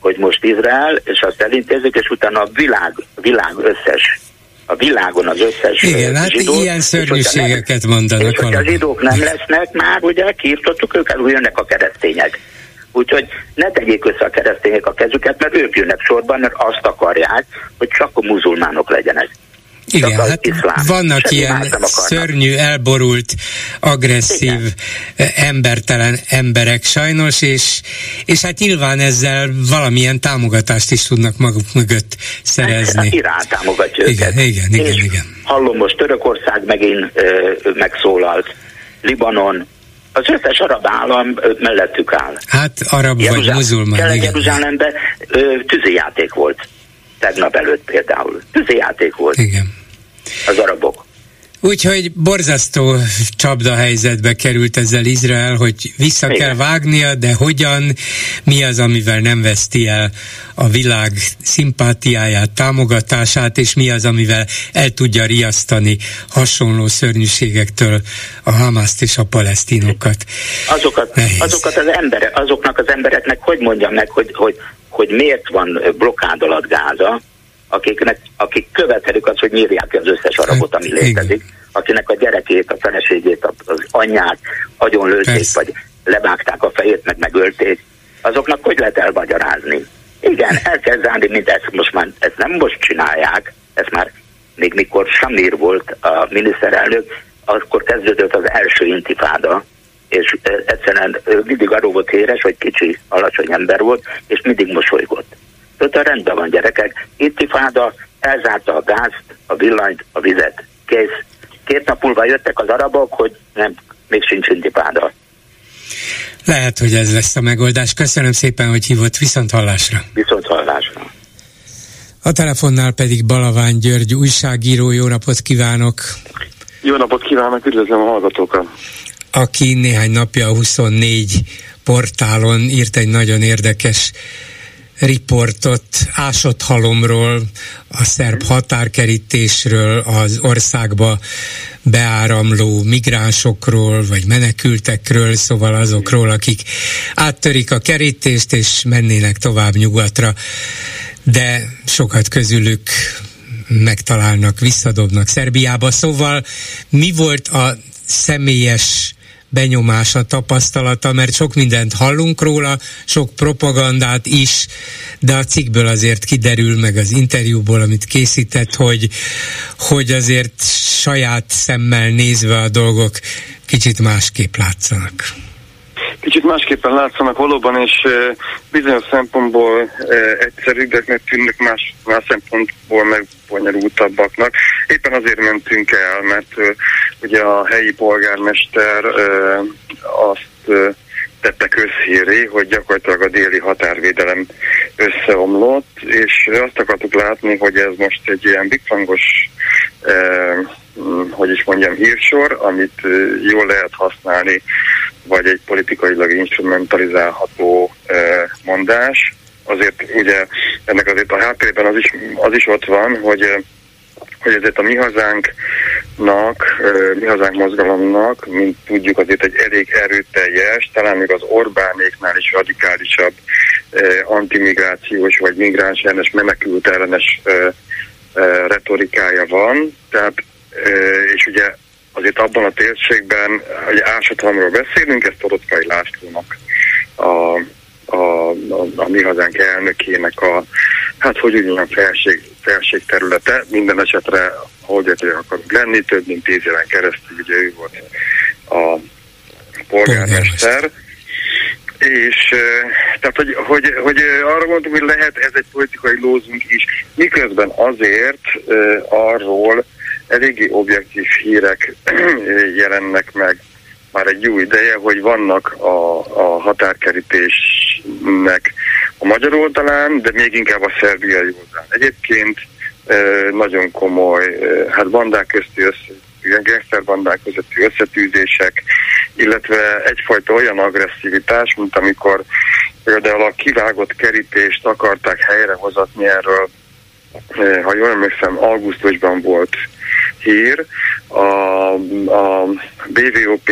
hogy most Izrael, és azt elintézik, és utána a világ, világ összes a világon az összes Igen, hát zsidót, ilyen szörnyűségeket mondanak. És hogyha a zsidók nem lesznek már, ugye kiirtottuk őket, úgy jönnek a keresztények. Úgyhogy ne tegyék össze a keresztények a kezüket, mert ők jönnek sorban, mert azt akarják, hogy csak a muzulmánok legyenek. Igen, hát iszlám. vannak ilyen szörnyű, elborult, agresszív, Igen. Eh, embertelen emberek sajnos, és, és hát nyilván ezzel valamilyen támogatást is tudnak maguk mögött szerezni. Hát, Irán támogatja igen, őket. Igen, igen, és igen. Hallom, most Törökország megint ö, megszólalt, Libanon, az összes arab állam mellettük áll. Hát arab Jeruzsál, vagy muzulmán, igen. Jeruzsálemben tűzijáték volt tegnap előtt például. Tűzijáték volt. Igen. Az arabok. Úgyhogy borzasztó csapdahelyzetbe került ezzel Izrael, hogy vissza Igen. kell vágnia, de hogyan, mi az, amivel nem veszti el a világ szimpátiáját, támogatását, és mi az, amivel el tudja riasztani hasonló szörnyűségektől a Hamaszt és a palesztinokat. Azokat, azokat az emberek, azoknak az embereknek hogy mondjam meg, hogy, hogy, hogy miért van blokkád alatt Gáza, akiknek, akik követelik azt, hogy nyírják ki az összes arabot, ami létezik, akinek a gyerekét, a feleségét, az anyját agyon lőtték, vagy levágták a fejét, meg megölték, azoknak hogy lehet elmagyarázni? Igen, el kell zárni, mint ezt most már, ezt nem most csinálják, ezt már még mikor Samir volt a miniszterelnök, akkor kezdődött az első intifáda, és egyszerűen mindig arról volt éres, hogy kicsi, alacsony ember volt, és mindig mosolygott. Tehát rendben van gyerekek, intifáda, elzárta a gázt, a villanyt, a vizet. Kész. Két nap múlva jöttek az arabok, hogy nem, még sincs intifáda. Lehet, hogy ez lesz a megoldás. Köszönöm szépen, hogy hívott viszont hallásra. Viszont hallásra. A telefonnál pedig Balavány György újságíró. Jó napot kívánok! Jó napot kívánok, üdvözlöm a hallgatókat! Aki néhány napja a 24 portálon írt egy nagyon érdekes riportot ásott halomról, a szerb határkerítésről, az országba beáramló migránsokról, vagy menekültekről, szóval azokról, akik áttörik a kerítést, és mennének tovább nyugatra, de sokat közülük megtalálnak, visszadobnak Szerbiába. Szóval mi volt a személyes benyomása, tapasztalata, mert sok mindent hallunk róla, sok propagandát is, de a cikkből azért kiderül, meg az interjúból, amit készített, hogy, hogy azért saját szemmel nézve a dolgok kicsit másképp látszanak kicsit másképpen látszanak valóban, és bizonyos szempontból egyszerűbbeknek tűnnek, más, más szempontból meg bonyolultabbaknak. Éppen azért mentünk el, mert ugye a helyi polgármester azt tette közhíré, hogy gyakorlatilag a déli határvédelem összeomlott, és azt akartuk látni, hogy ez most egy ilyen bigfangos, eh, hogy is mondjam, hírsor, amit jól lehet használni vagy egy politikailag instrumentalizálható eh, mondás. Azért ugye ennek azért a háttérben az is, az is ott van, hogy eh, hogy ezért a mi hazánknak, mi hazánk mozgalomnak, mint tudjuk, azért egy elég erőteljes, talán még az Orbánéknál is radikálisabb antimigrációs vagy migráns ellenes menekült ellenes retorikája van. Tehát, és ugye azért abban a térségben, hogy ásatlanról beszélünk, ezt Torockai Lászlónak a, a, a, a mi hazánk elnökének a, hát hogy úgy mondjam, felség, felség területe. Minden esetre holgetőek akarunk lenni, több mint tíz éven keresztül ugye ő volt a polgármester. És tehát, hogy, hogy, hogy arra mondom, hogy lehet ez egy politikai lózunk is, miközben azért arról eléggé objektív hírek jelennek meg már egy jó ideje, hogy vannak a, a határkerítésnek a magyar oldalán, de még inkább a szerbiai oldalán. Egyébként nagyon komoly, hát bandák közti össze, bandák közötti összetűzések, illetve egyfajta olyan agresszivitás, mint amikor például a kivágott kerítést akarták helyrehozatni erről, ha jól emlékszem, augusztusban volt hír, a, a BVOP,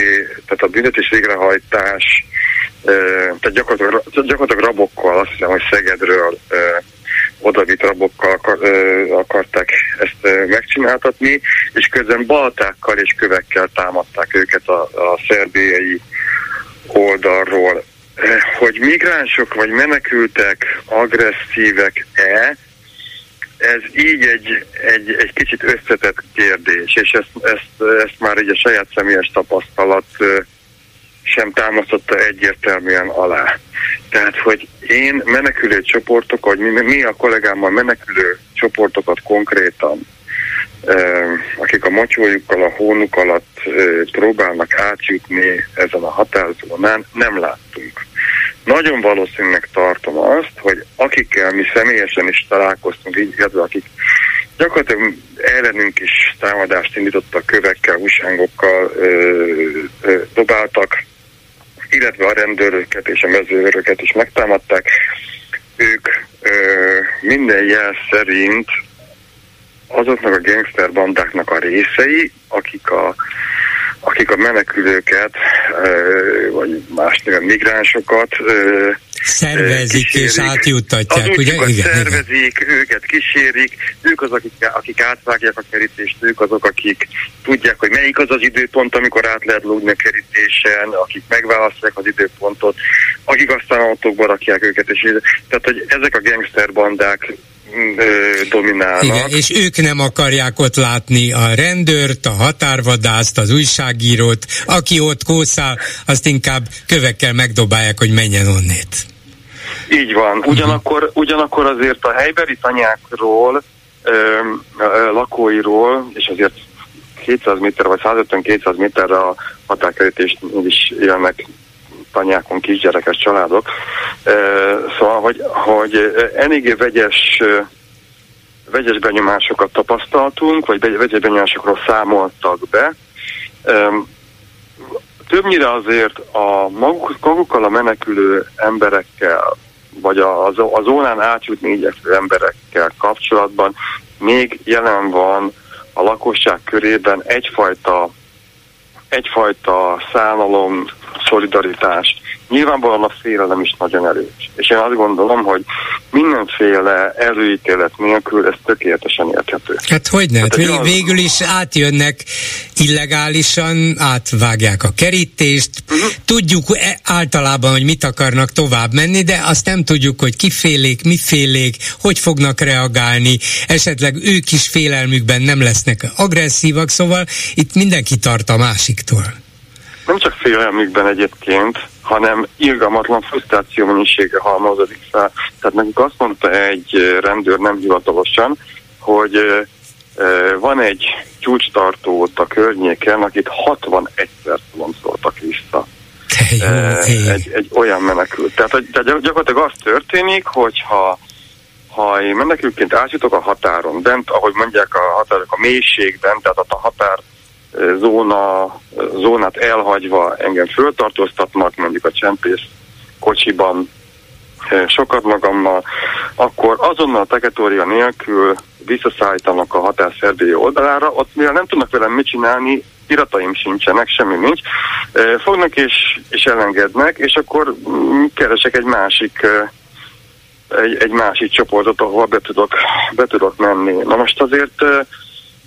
tehát a büntetés végrehajtás, tehát gyakorlatilag, gyakorlatilag rabokkal, azt hiszem, hogy Szegedről odavitt rabokkal akar, akarták ezt megcsináltatni, és közben baltákkal és kövekkel támadták őket a, a szerbiai oldalról. Hogy migránsok vagy menekültek agresszívek-e, ez így egy, egy, egy kicsit összetett kérdés, és ezt, ezt, ezt már egy a saját személyes tapasztalat sem támasztotta egyértelműen alá. Tehát, hogy én menekülő csoportok, vagy mi, mi a kollégámmal menekülő csoportokat konkrétan, akik a motyójukkal, a hónuk alatt próbálnak átjutni ezen a határzónán, nem láttunk. Nagyon valószínűleg tartom azt, hogy akikkel mi személyesen is találkoztunk, illetve akik gyakorlatilag ellenünk is támadást indítottak kövekkel, húsángokkal, dobáltak, illetve a rendőröket és a mezőröket is megtámadták. Ők ö, minden jel szerint azoknak a gangster bandáknak a részei, akik a, akik a menekülőket, vagy más néven migránsokat szervezik kísérik. és átjuttatják, az ugye? Igen, szervezik, igen. őket kísérik, ők azok, akik, akik átvágják a kerítést, ők azok, akik tudják, hogy melyik az az időpont, amikor át lehet lógni a kerítésen, akik megválasztják az időpontot, akik aztán autókba rakják őket, és tehát, hogy ezek a gangster bandák dominálnak. Igen, és ők nem akarják ott látni a rendőrt, a határvadászt, az újságírót, aki ott kószál, azt inkább kövekkel megdobálják, hogy menjen onnét. Így van. Mhm. Ugyanakkor, ugyanakkor azért a helybeli tanyákról, ö, ö, lakóiról, és azért 200 méter vagy 150-200 méterre a határkerítést is élnek tanyákon kisgyerekes családok. Szóval, hogy, hogy eléggé vegyes vegyes benyomásokat tapasztaltunk, vagy vegyes benyomásokról számoltak be. Többnyire azért a maguk, magukkal a menekülő emberekkel, vagy a, a zónán átjutni igyekvő emberekkel kapcsolatban még jelen van a lakosság körében egyfajta egyfajta szállalom, szolidaritás. Nyilvánvalóan a félelem is nagyon erős. És én azt gondolom, hogy mindenféle előítélet nélkül ez tökéletesen érthető. Hát hogy ne? Hát vég, az... Végül is átjönnek illegálisan, átvágják a kerítést, uh-huh. tudjuk e- általában, hogy mit akarnak tovább menni, de azt nem tudjuk, hogy kifélék, mifélék, hogy fognak reagálni, esetleg ők is félelmükben nem lesznek agresszívak, szóval itt mindenki tart a másiktól nem csak félelmükben egyébként, hanem irgalmatlan frusztráció mennyisége halmozódik fel. Tehát nekünk azt mondta egy rendőr nem hivatalosan, hogy van egy csúcstartó ott a környéken, akit 61-szer szóltak vissza. Egy, egy olyan menekült. Tehát, tehát gyakorlatilag az történik, hogyha ha én menekülként átjutok a határon, bent, ahogy mondják a határok, a mélységben, tehát a határ zóna, zónát elhagyva engem föltartóztatnak, mondjuk a csempész kocsiban sokat magammal, akkor azonnal teketória nélkül visszaszállítanak a határ szerbiai oldalára, ott mivel nem tudnak velem mit csinálni, irataim sincsenek, semmi nincs, fognak és, és elengednek, és akkor mm, keresek egy másik egy, egy másik csoportot, ahol be tudok, be tudok menni. Na most azért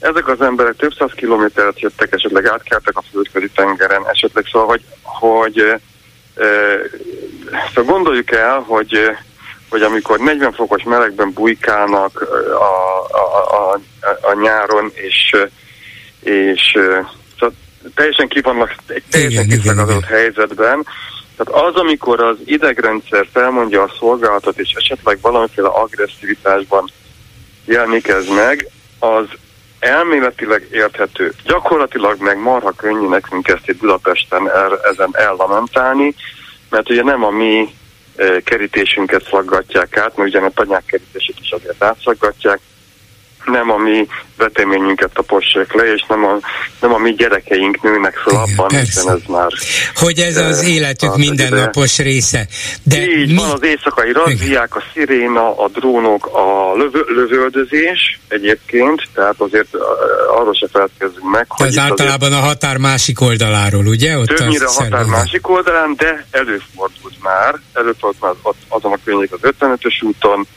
ezek az emberek több száz kilométert jöttek, esetleg átkeltek a földközi tengeren, esetleg szóval, hogy, hogy e, szóval gondoljuk el, hogy hogy amikor 40 fokos melegben bujkálnak a, a, a, a nyáron, és, és szóval teljesen ki vannak egy teljesen kiszakazott helyzetben, tehát az, amikor az idegrendszer felmondja a szolgálatot, és esetleg valamiféle agresszivitásban jelenik ez meg, az elméletileg érthető. Gyakorlatilag meg marha könnyű nekünk ezt itt Budapesten el, ezen ellamentálni, mert ugye nem a mi e, kerítésünket szaggatják át, mert ugye a tanyák kerítését is azért átszaggatják, nem a mi veteményünket tapossák le, és nem a, nem a mi gyerekeink nőnek fel abban, hiszen ez már... Hogy ez az életük mindennapos ide. része. De Így mi... van az éjszakai razziák, a sziréna, a drónok, a lövö, lövöldözés egyébként, tehát azért arról se feledkezzünk meg, hogy... Ez általában a határ másik oldaláról, ugye? Ott többnyire a határ másik oldalán, de előfordult már, előfordult már azon a környék az 55-ös úton,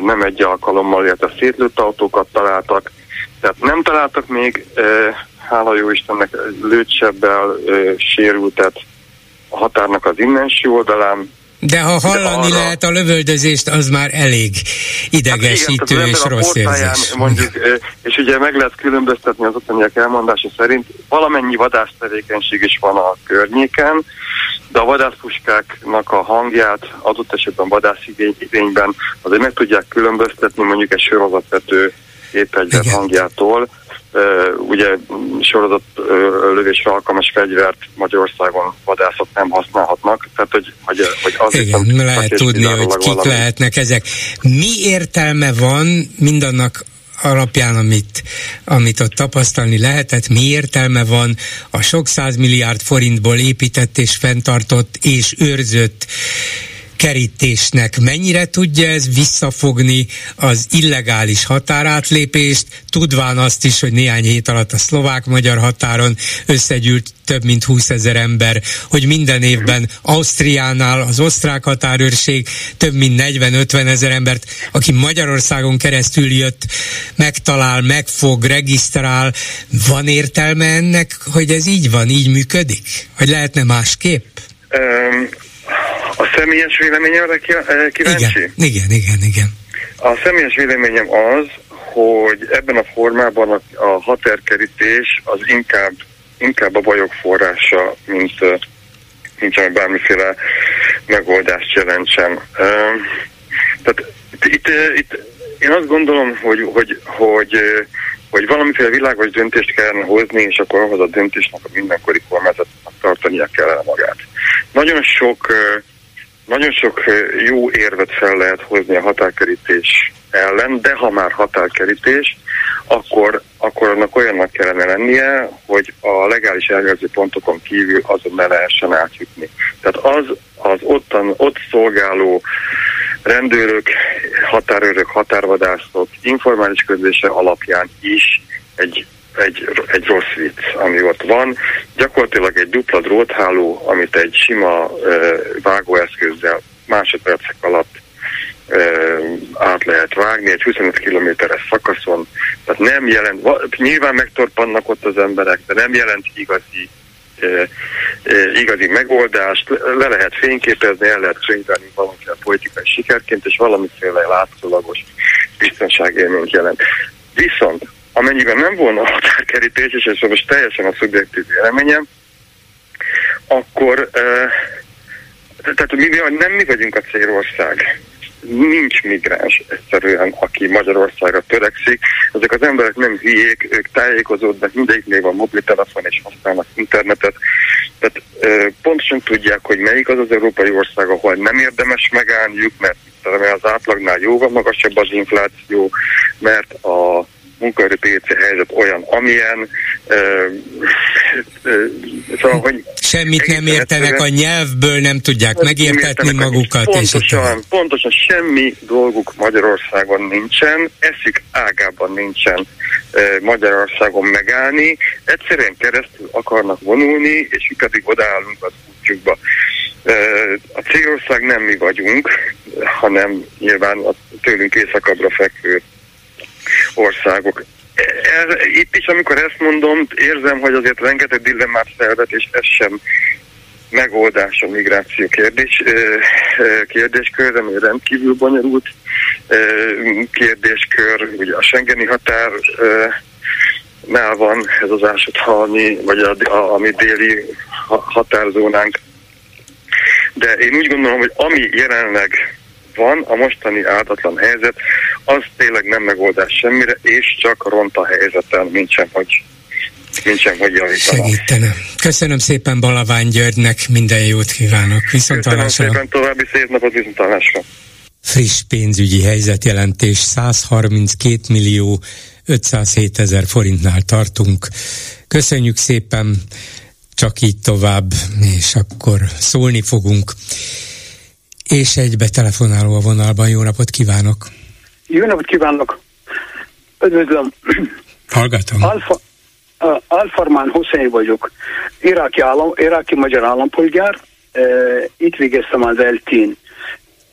nem egy alkalommal, illetve szétlőtt autókat találtak. Tehát nem találtak még, hála jó Istennek, lőtsebbel sérültet a határnak az innensi oldalán, de ha hallani De arra... lehet a lövöldözést, az már elég idegesítő hát igen, és rossz érzés. Mondjuk, és ugye meg lehet különböztetni az otthoniak elmondása szerint, valamennyi vadásztevékenység is van a környéken, de a vadászpuskáknak a hangját adott esetben vadászigényben azért meg tudják különböztetni mondjuk egy sorozatvető gépegyver hangjától, Uh, ugye sorozott uh, lövésre alkalmas fegyvert Magyarországon vadászok nem használhatnak, tehát hogy, hogy, hogy az Igen, viszont, lehet tudni, hogy kik valami. lehetnek ezek. Mi értelme van mindannak alapján, amit, amit ott tapasztalni lehetett, mi értelme van a sok százmilliárd forintból épített és fenntartott és őrzött kerítésnek. Mennyire tudja ez visszafogni az illegális határátlépést, tudván azt is, hogy néhány hét alatt a szlovák-magyar határon összegyűlt több mint 20 ezer ember, hogy minden évben Ausztriánál az osztrák határőrség több mint 40-50 ezer embert, aki Magyarországon keresztül jött, megtalál, megfog, regisztrál. Van értelme ennek, hogy ez így van, így működik? Vagy lehetne másképp? Um személyes véleményemre eh, kíváncsi? Igen, igen, igen, igen. A személyes véleményem az, hogy ebben a formában a, a határkerítés az inkább, inkább a bajok forrása, mint, eh, mint ami bármiféle megoldást jelentsen. Tehát itt, itt, itt én azt gondolom, hogy, hogy, hogy, hogy valamiféle világos döntést kellene hozni, és akkor ahhoz a döntésnek a mindenkori kormányzatnak tartania kellene magát. Nagyon sok nagyon sok jó érvet fel lehet hozni a határkerítés ellen, de ha már határkerítés, akkor, akkor annak olyannak kellene lennie, hogy a legális ellenőrző pontokon kívül azon ne lehessen átjutni. Tehát az, az ottan, ott szolgáló rendőrök, határőrök, határvadászok informális közlése alapján is egy egy, egy rossz vicc, ami ott van. Gyakorlatilag egy dupla drótháló, amit egy sima uh, vágóeszközzel másodpercek alatt uh, át lehet vágni, egy 25 kilométeres szakaszon. Tehát nem jelent, nyilván megtorpannak ott az emberek, de nem jelent igazi igazi megoldást, le lehet fényképezni, el lehet könyvelni valamiféle politikai sikerként, és valamiféle látszólagos biztonságélményt jelent. Viszont amennyiben nem volna határkerítés, és ez most teljesen a szubjektív véleményem, akkor tehát mi, nem mi vagyunk a célország. Nincs migráns egyszerűen, aki Magyarországra törekszik. Ezek az emberek nem hülyék, ők tájékozódnak, mindegyiknél van mobiltelefon és használnak internetet. Tehát uh, pontosan tudják, hogy melyik az az európai ország, ahol nem érdemes megállniuk, mert az átlagnál jóval magasabb az infláció, mert a munkaerőpiaci helyzet olyan, amilyen. Ö, ö, szóval, hogy Semmit nem értenek a nyelvből, nem tudják megértetni magukat. Pontosan, és pontosan semmi dolguk Magyarországon nincsen, eszik ágában nincsen ö, Magyarországon megállni, egyszerűen keresztül akarnak vonulni, és mi pedig odaállunk az útjukba. A célország nem mi vagyunk, hanem nyilván a tőlünk északabbra fekvő országok. Ez, itt is, amikor ezt mondom, érzem, hogy azért rengeteg dilemmát felvet, és ez sem megoldás a migráció kérdés, kérdéskör, ami rendkívül bonyolult kérdéskör. Ugye a Schengeni határ nál van ez az ásathalmi, vagy a, a, a mi déli határzónánk. De én úgy gondolom, hogy ami jelenleg van, a mostani áldatlan helyzet, az tényleg nem megoldás semmire, és csak ront a helyzeten, mint sem, hogy nincsen, hogy javítana. Segítene. Köszönöm szépen Balavány Györgynek, minden jót kívánok. Viszontalásra. Köszönöm szépen, további szép napot, viszontalásra. friss pénzügyi helyzetjelentés 132 millió 507 ezer forintnál tartunk. Köszönjük szépen, csak így tovább, és akkor szólni fogunk. És egybe telefonáló a vonalban. Jó napot kívánok! Jó napot kívánok! Üdvözlöm! Hallgatom. Alfa, uh, Alfarmán Hussein vagyok. Iráki, állam, iráki magyar állampolgár. Uh, itt végeztem az eltén.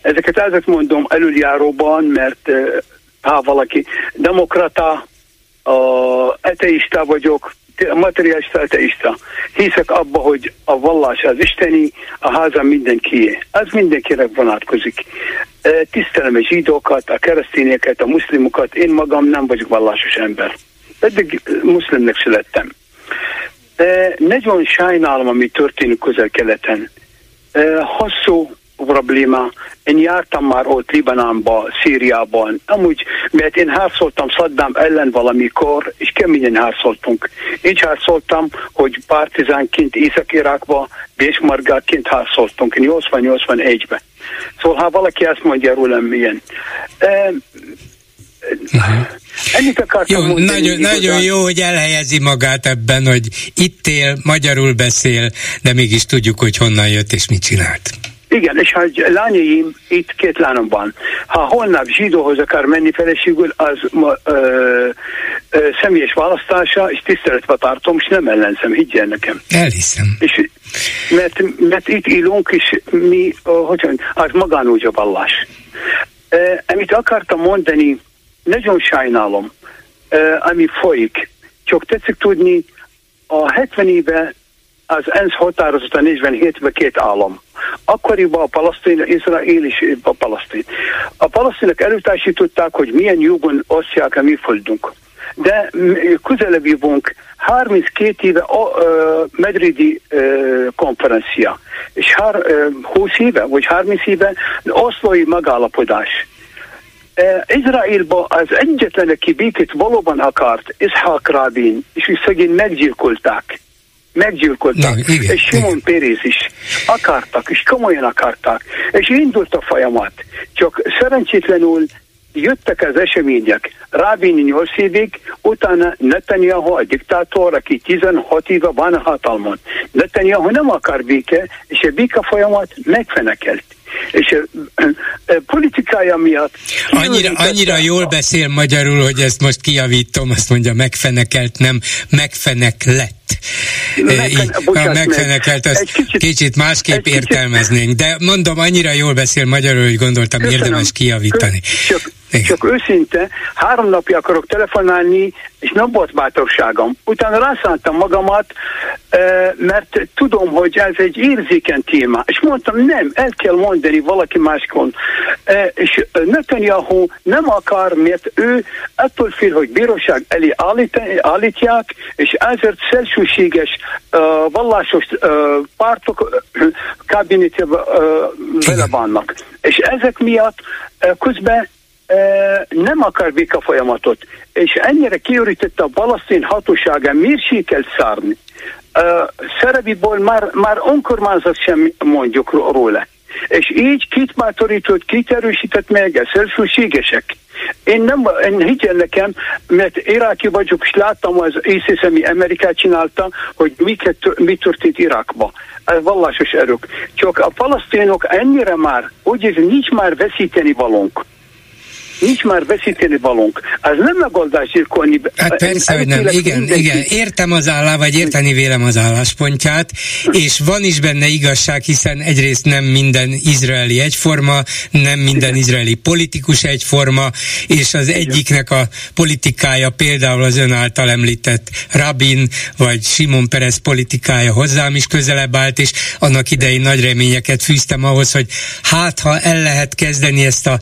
Ezeket ezek mondom előjáróban, mert uh, ha valaki demokrata, uh, ateista vagyok, materiális ateista. Hiszek abba, hogy a vallás az isteni, a háza mindenkié. Ez mindenkire vonatkozik. Tisztelem a zsidókat, a keresztényeket, a muszlimokat, én magam nem vagyok vallásos ember. Pedig muszlimnek születtem. De nagyon sajnálom, ami történik közel-keleten. Hosszú probléma. Én jártam már ott Libanánban, Szíriában. Amúgy, mert én harcoltam Saddam ellen valamikor, és keményen harcoltunk. Így harcoltam, hogy partizánként Észak-Irakba, Bésmargátként harcoltunk, 80-81-ben. Szóval, ha valaki azt mondja rólam milyen. E, Uh-huh. Ennyit akartam jó, mondani, nagyon, nagyon jó, hogy elhelyezi magát ebben, hogy itt él, magyarul beszél, de mégis tudjuk, hogy honnan jött és mit csinált. Igen, és ha lányaim, itt két lányom van, ha holnap zsidóhoz akar menni feleségül, az ö, ö, személyes választása, és tiszteletbe tartom, és nem ellenzem, higgyel nekem. Elhiszem. És, mert, mert itt élünk, és mi, hogy az magánúgy a vallás. E, amit akartam mondani, nagyon sajnálom, e, ami folyik. Csak tetszik tudni, a 70 éve az ENSZ határozata 47-ben két állam. Akkoriban a palasztin, Izrael és a palasztin. A palasztinek elutasították, hogy milyen jogon osztják a mi földünk. De közelebb jövünk 32 éve a uh, medridi uh, konferencia, és hár, uh, 20 éve, vagy 30 éve oszlói megállapodás. Izraelban az egyetlen, aki békét valóban akart, Ishak Rabin, és szegény meggyilkolták meggyilkoltak, Na, igen, és Simon Péréz is akartak, és komolyan akartak, és indult a folyamat. Csak szerencsétlenül jöttek az események. Rabin 8 évig, utána Netanyahu a diktátor, aki 16 éve van a hatalmon. Netanyahu nem akar béke, és a béke folyamat megfenekelt és politikája miatt... Annyira, annyira jól beszél magyarul, hogy ezt most kiavítom, azt mondja megfenekelt, nem megfenek lett. Megfen, a megfenekelt, azt kicsit, kicsit másképp kicsit, értelmeznénk, de mondom, annyira jól beszél magyarul, hogy gondoltam Köszönöm. érdemes kiavítani. Csak, csak őszinte, három napja akarok telefonálni, és nem volt bátorságom. Utána rászántam magamat, mert tudom, hogy ez egy érzékeny téma. És mondtam, nem, el kell mondani valaki máskon. És Netanyahu nem akar, mert ő attól fél, hogy bíróság elé állítják, és ezért szélsőséges vallásos pártok kabinetjében vele vannak. És ezek miatt közben nem akar béka folyamatot, és ennyire kiürítette a balasztin hatósága, miért sikerült szárni? Szerebiból már, már önkormányzat sem mondjuk róla. És így kit bátorított, kit erősített meg, a szélsőségesek. Én nem, én higgyel nekem, mert iráki vagyok, és láttam az ISIS, ami Amerikát csinálta, hogy miket, mi történt Irakba. Ez vallásos erők. Csak a palasztinok ennyire már, úgy ez nincs már veszíteni valónk nincs már veszíteni valónk. Ez nem megoldás gyilkolni. Hát persze, hogy nem. Igen, mindenki. igen. Értem az állá, vagy érteni vélem az álláspontját, és van is benne igazság, hiszen egyrészt nem minden izraeli egyforma, nem minden igen. izraeli politikus egyforma, és az egyiknek a politikája például az ön által említett Rabin, vagy Simon Perez politikája hozzám is közelebb állt, és annak idején nagy reményeket fűztem ahhoz, hogy hát ha el lehet kezdeni ezt a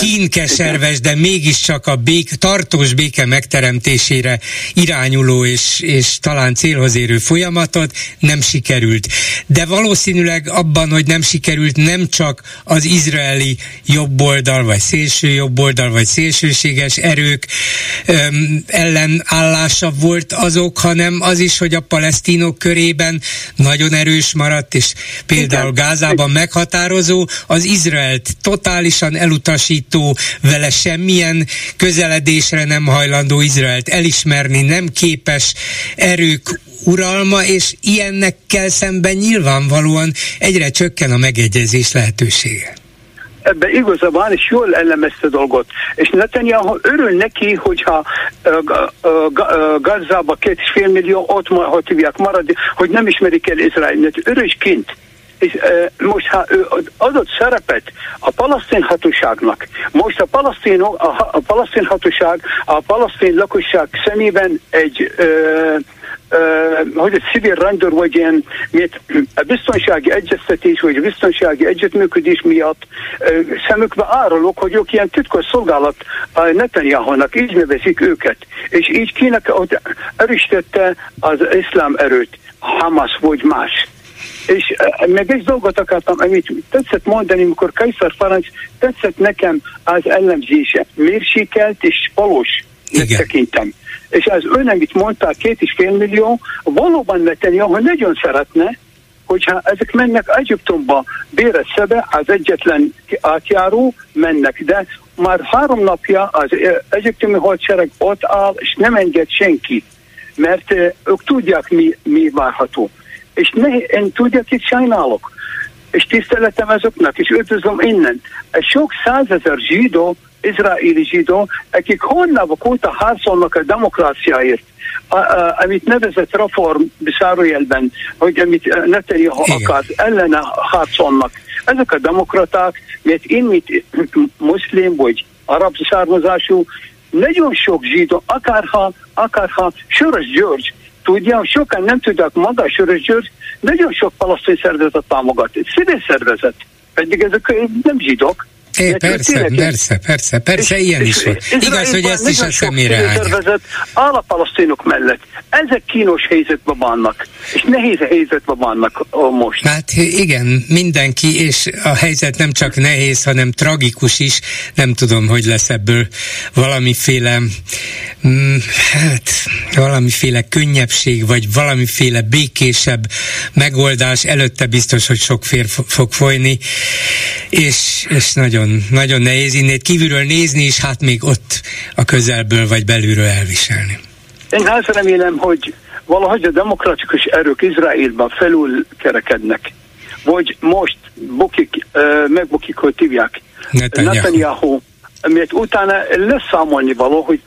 Igen keserves, de mégiscsak a bék, tartós béke megteremtésére irányuló és, és talán célhoz érő folyamatot nem sikerült. De valószínűleg abban, hogy nem sikerült, nem csak az izraeli jobboldal, vagy szélső jobboldal, vagy szélsőséges erők öm, ellenállása volt azok, hanem az is, hogy a palesztinok körében nagyon erős maradt, és például. Gázában meghatározó, az Izraelt totálisan elutasító, vele semmilyen közeledésre nem hajlandó Izraelt elismerni, nem képes erők uralma, és ilyennek kell szemben nyilvánvalóan egyre csökken a megegyezés lehetősége ebben igaza van, és jól elemezte dolgot. És Netanyahu örül neki, hogyha Gazába két és fél millió ott, hogy hívják, marad, hogy nem ismerik el Izraelet. Örösként és most ha ő adott szerepet a palasztin hatóságnak, most a palasztin, a, a palasztin hatóság, a palasztin lakosság szemében egy e, hogy egy civil rendőr vagy ilyen, mert a biztonsági egyeztetés vagy a biztonsági együttműködés miatt szemükbe árulok, hogy ők ilyen titkos szolgálat a Netanyahu-nak, így nevezik őket. És így kinek erősítette az iszlám erőt, Hamas vagy más. És meg egy dolgot akartam, amit tetszett mondani, amikor Kajszar Ferenc tetszett nekem az ellenzése. Mérsékelt és valós tekintem. És az ön, amit mondta, két és fél millió, valóban Netanyahu nagyon szeretne, hogyha ezek mennek Egyiptomba, Béreszebe, az egyetlen átjáró mennek, de már három napja az egyiptomi hadsereg ott áll, és nem enged senki, mert ők tudják, mi, mi várható. És ne, én tudják, itt sajnálok, és tiszteletem azoknak, és üdvözlöm innen. Sok százezer zsidó izraeli zsidó, akik hónapok óta harcolnak a demokráciáért, a, a, amit nevezett reform zárójelben, hogy amit Netanyahu akar, ellene harcolnak. Ezek a demokraták, mert én, mint muszlim vagy arab származású, nagyon sok zsidó, akárha, akárha Soros György, tudja, sokan nem tudják maga Soros György, nagyon sok palasztin szervezet támogat. Civil szervezet, pedig ezek nem zsidók, É, persze, persze, persze, persze, ilyen is van. Igaz, hogy ezt is a szemére. Áll a palasztinok mellett. Ezek kínos helyzetben vannak, és nehéz helyzetben vannak most. Hát igen, mindenki, és a helyzet nem csak nehéz, hanem tragikus is. Nem tudom, hogy lesz ebből valamiféle, hát valamiféle könnyebbség, vagy valamiféle békésebb megoldás. Előtte biztos, hogy sok fér fog folyni, és, és nagyon nagyon, nehéz innét kívülről nézni, és hát még ott a közelből vagy belülről elviselni. Én azt remélem, hogy valahogy a demokratikus erők Izraelben felül kerekednek. Vagy most bukik, megbukik, hogy hívják. Netanyahu. Netanyahu. Mert utána lesz számolni való, hogy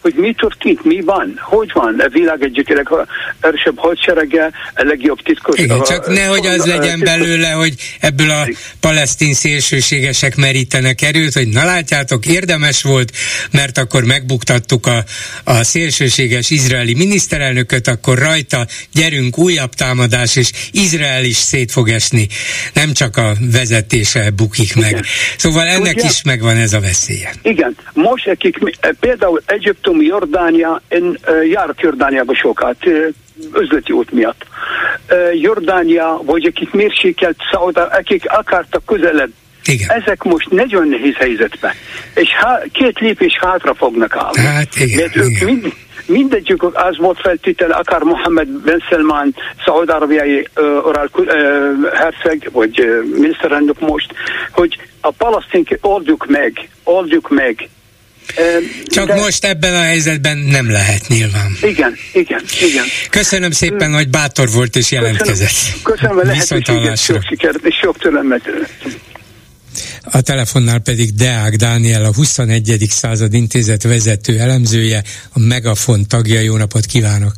hogy mi történt, mi van, hogy van a világ egyik legerősebb hadserege, a legjobb titkos... Igen, csak nehogy az legyen belőle, hogy ebből a palesztin szélsőségesek merítenek erőt, hogy na látjátok, érdemes volt, mert akkor megbuktattuk a, a szélsőséges izraeli miniszterelnököt, akkor rajta gyerünk újabb támadás, és Izrael is szét fog esni. Nem csak a vezetése bukik meg. Igen. Szóval ennek Tudja, is megvan ez a veszélye. Igen. Most akik például Egyiptom Egyiptom, Jordánia, én járok Jordániába sokat, üzleti út miatt. Jordánia, vagy akik mérsékelt Szaudá, akik akartak közelebb igen. Ezek most nagyon nehéz helyzetben. És há, két lépés hátra fognak állni. Hát igen, Mert ők igen. mind, mindegyik az volt feltétele, akár Mohammed Ben Salman, szaud-arabiai uh, herceg, vagy uh, miniszterelnök most, hogy a palasztinket oldjuk meg, oldjuk meg, csak De... most ebben a helyzetben nem lehet nyilván. Igen, igen, igen. Köszönöm szépen, hogy bátor volt és jelentkezett. Köszönöm, köszönöm a lehetőséget, sok sikert és sok türelmet. A telefonnál pedig Deák Dániel, a 21. század intézet vezető elemzője, a Megafon tagja. Jó napot kívánok!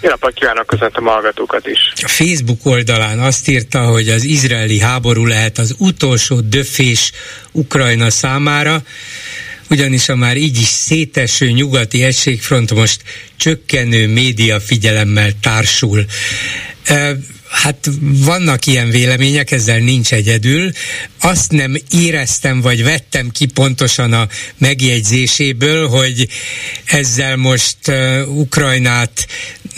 Jó napot kívánok, köszöntöm a hallgatókat is. A Facebook oldalán azt írta, hogy az izraeli háború lehet az utolsó döfés Ukrajna számára, ugyanis a már így is széteső nyugati egységfront most csökkenő média figyelemmel társul. hát vannak ilyen vélemények, ezzel nincs egyedül. Azt nem éreztem, vagy vettem ki pontosan a megjegyzéséből, hogy ezzel most uh, Ukrajnát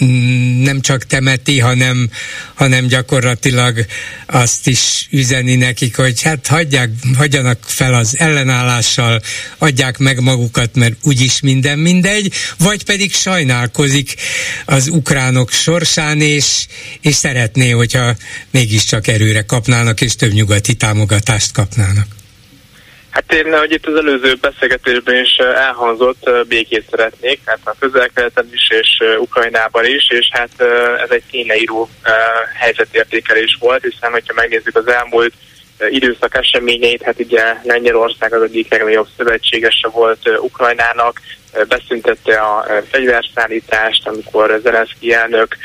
mm, nem csak temeti, hanem, hanem gyakorlatilag azt is üzeni nekik, hogy hát hagyják, hagyjanak fel az ellenállással, adják meg magukat, mert úgyis minden mindegy, vagy pedig sajnálkozik az ukránok sorsán, és, és szeretné, hogyha mégiscsak erőre kapnának, és több nyugati támogatást kapnának. Hát én, hogy itt az előző beszélgetésben is elhangzott, békét szeretnék, hát a közel is és Ukrajnában is, és hát ez egy tényleíró helyzetértékelés volt, hiszen hogyha megnézzük az elmúlt időszak eseményeit, hát ugye Lengyelország az egyik legnagyobb szövetségese volt Ukrajnának, beszüntette a fegyverszállítást, amikor Zelenszky elnök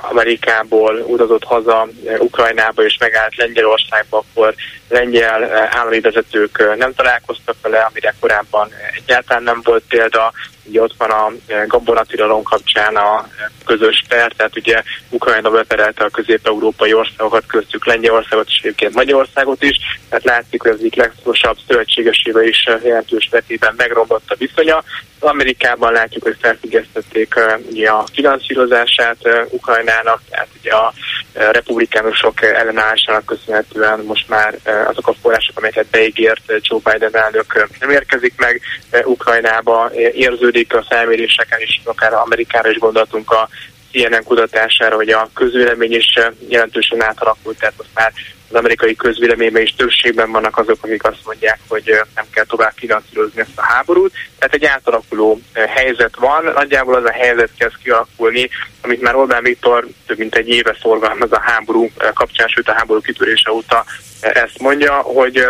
Amerikából utazott haza Ukrajnába és megállt Lengyelországba, akkor lengyel állami vezetők nem találkoztak vele, amire korábban egyáltalán nem volt példa. Ugye ott van a gabonatilalom kapcsán a közös per, tehát ugye Ukrajna beperelte a közép-európai országokat, köztük Lengyelországot és egyébként Magyarországot is, tehát látszik, hogy az egyik legfontosabb szövetségesével is jelentős vetében megromlott a viszonya. Amerikában látjuk, hogy felfüggesztették ugye, a finanszírozását Ukrajnának, tehát ugye a republikánusok ellenállásának köszönhetően most már azok a források, amelyeket beígért Joe Biden elnök nem érkezik meg Ukrajnába, érződik a felméréseken is, akár Amerikára is gondoltunk a CNN kutatására, hogy a közvélemény is jelentősen átalakult, tehát most már az amerikai közvéleményben is többségben vannak azok, akik azt mondják, hogy nem kell tovább finanszírozni ezt a háborút. Tehát egy átalakuló helyzet van, nagyjából az a helyzet kezd kialakulni, amit már Orbán Viktor több mint egy éve szorgalmaz a háború kapcsán, sőt a háború kitörése óta ezt mondja, hogy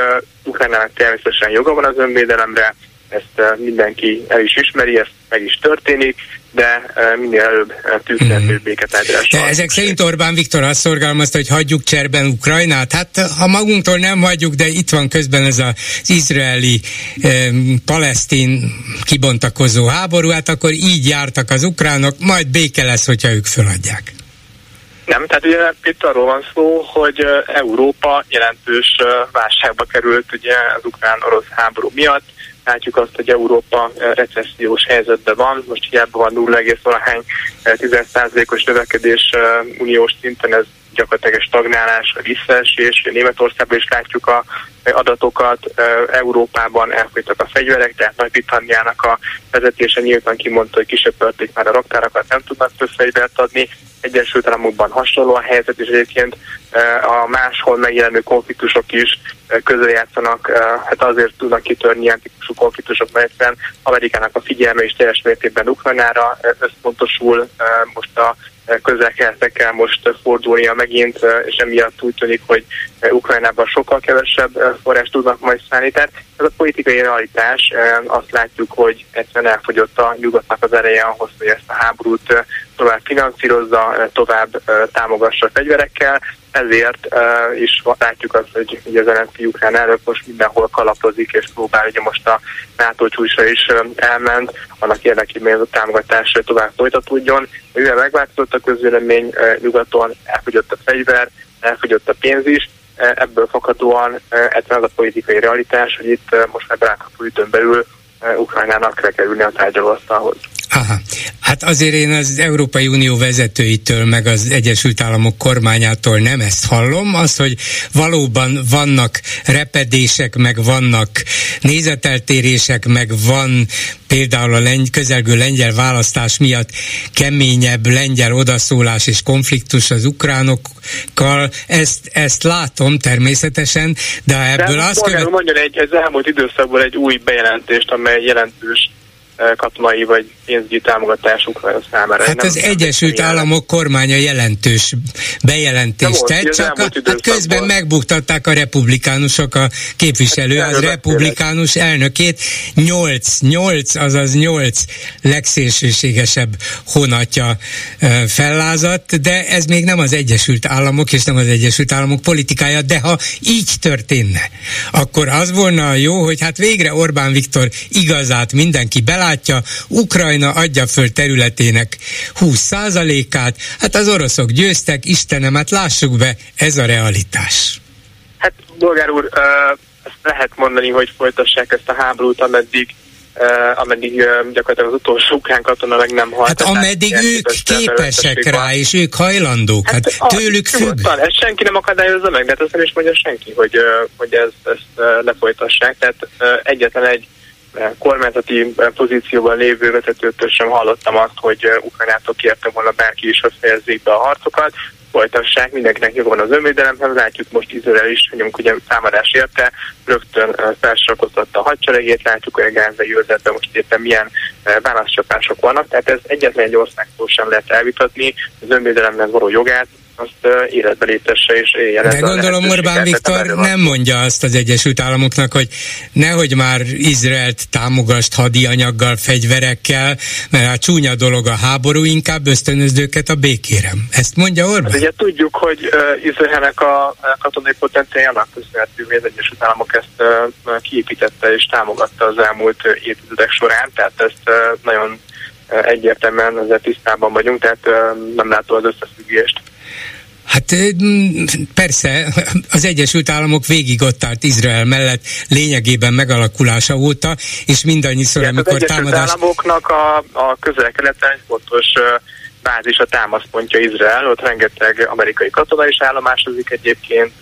Ukrajnának természetesen joga van az önvédelemre, ezt mindenki el is ismeri, ez meg is történik, de minél előbb tűzszerző mhm. béketárgyalásra. De ezek szerint Orbán Viktor azt szorgalmazta, hogy hagyjuk cserben Ukrajnát. Hát ha magunktól nem hagyjuk, de itt van közben ez az izraeli eh, palesztin kibontakozó háború, hát akkor így jártak az ukránok, majd béke lesz, hogyha ők föladják. Nem, tehát ugye itt arról van szó, hogy Európa jelentős válságba került ugye az ukrán-orosz háború miatt, látjuk azt, hogy Európa eh, recessziós helyzetben van, most hiába van 0,valahány 10%-os eh, növekedés eh, uniós szinten, ez gyakorlatilag egy stagnálás, a visszaesés. Németországban is látjuk a adatokat, Európában elfogytak a fegyverek, tehát Nagy-Britanniának a vezetése nyíltan kimondta, hogy kisöpörték már a raktárakat, nem tudnak több fegyvert adni. Egyesült Államokban hasonló a helyzet, és egyébként a máshol megjelenő konfliktusok is közrejátszanak, hát azért tudnak kitörni ilyen típusú konfliktusok, mert egyszerűen Amerikának a figyelme is teljes mértékben Ukrajnára összpontosul, most a közel most fordulnia megint, és emiatt úgy tűnik, hogy Ukrajnában sokkal kevesebb forrást tudnak majd szállni. Tehát ez a politikai realitás, azt látjuk, hogy egyszerűen elfogyott a nyugatnak az ereje ahhoz, hogy ezt a háborút tovább finanszírozza, tovább támogassa a fegyverekkel, ezért uh, is látjuk azt, hogy ugye az Zelenszky ukrán elnök most mindenhol kalapozik, és próbál, ugye most a NATO csúcsra is uh, elment, annak érdekében, hogy a támogatás tovább folytatódjon. Mivel megváltozott a közvélemény uh, nyugaton, elfogyott a fegyver, elfogyott a pénz is, uh, ebből fakadóan uh, ez az a politikai realitás, hogy itt uh, most már belátható időn belül Ukrajnának kell kerülni a tárgyalóasztalhoz. Aha. Hát azért én az Európai Unió vezetőitől, meg az Egyesült Államok kormányától nem ezt hallom, az, hogy valóban vannak repedések, meg vannak nézeteltérések, meg van például a lengy, közelgő lengyel választás miatt keményebb lengyel odaszólás és konfliktus az ukránokkal, ezt, ezt látom természetesen, de ebből de az követ... Mondjon egy, ez elmúlt időszakból egy új bejelentést, amely jelentős katonai vagy pénzügyi támogatás Ukrajna számára. Hát az Egyesült Államok kormánya jelentős bejelentést tett, csak a, hát közben megbuktatták a republikánusok a képviselő, az republikánus elnökét. Nyolc, nyolc, azaz nyolc legszélsőségesebb honatja fellázadt, de ez még nem az Egyesült Államok és nem az Egyesült Államok politikája, de ha így történne, akkor az volna jó, hogy hát végre Orbán Viktor igazát mindenki belát, látja, Ukrajna adja föl területének 20%-át, hát az oroszok győztek, Istenem, hát lássuk be, ez a realitás. Hát, Bolgár úr, ezt lehet mondani, hogy folytassák ezt a háborút, ameddig uh, ameddig uh, gyakorlatilag az utolsó ukrán katona meg nem halt. Hát ameddig ők képesek rá, és ők hajlandók, hát, hát tőlük függ. Ezt senki nem akadályozza meg, de hát azt nem is mondja senki, hogy, uh, hogy ez, ezt uh, lefolytassák. Tehát uh, egyetlen egy kormányzati pozícióban lévő vezetőtől sem hallottam azt, hogy Ukrajnától kértem volna bárki is, hogy fejezzék be a harcokat. Folytassák, mindenkinek joga van az önvédelemhez, látjuk most Izrael is, hogy ugye támadás érte, rögtön felsorakoztatta a hadseregét, látjuk, hogy a gázai őrzetben most éppen milyen válaszcsapások vannak, tehát ez egyetlen egy országtól sem lehet elvitatni, az önvédelemhez való jogát, azt életbe léptesse és éljen De gondolom Orbán Viktor nem mondja azt az Egyesült Államoknak, hogy nehogy már Izraelt támogast hadi anyaggal, fegyverekkel, mert hát csúnya dolog a háború, inkább ösztönözd őket a békére. Ezt mondja Orbán? Hát ugye tudjuk, hogy uh, Izraelnek a katonai potenciálnak köszönhetővé az Egyesült Államok ezt uh, kiépítette és támogatta az elmúlt évtizedek során, tehát ezt uh, nagyon egyértelműen ezzel tisztában vagyunk, tehát nem látom az összefüggést. Hát persze, az Egyesült Államok végig ott állt Izrael mellett lényegében megalakulása óta, és mindannyiszor, Igen, amikor az támadás... Az Államoknak a, a közel-keleten fontos bázis a támaszpontja Izrael, ott rengeteg amerikai katona is állomásozik egyébként,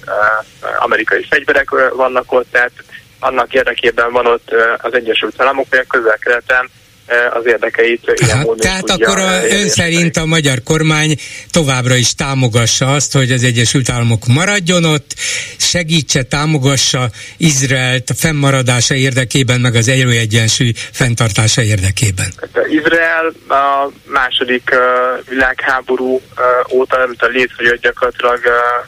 amerikai fegyverek vannak ott, tehát annak érdekében van ott az Egyesült Államok, hogy a közel-keleten az érdekeit ilyen hát, módon Tehát akkor a, ön szerint a magyar kormány továbbra is támogassa azt, hogy az Egyesült Államok maradjon ott, segítse, támogassa Izraelt a fennmaradása érdekében, meg az erőegyensúly fenntartása érdekében. Hát, Izrael a második uh, világháború uh, óta, amit a létrejött gyakorlatilag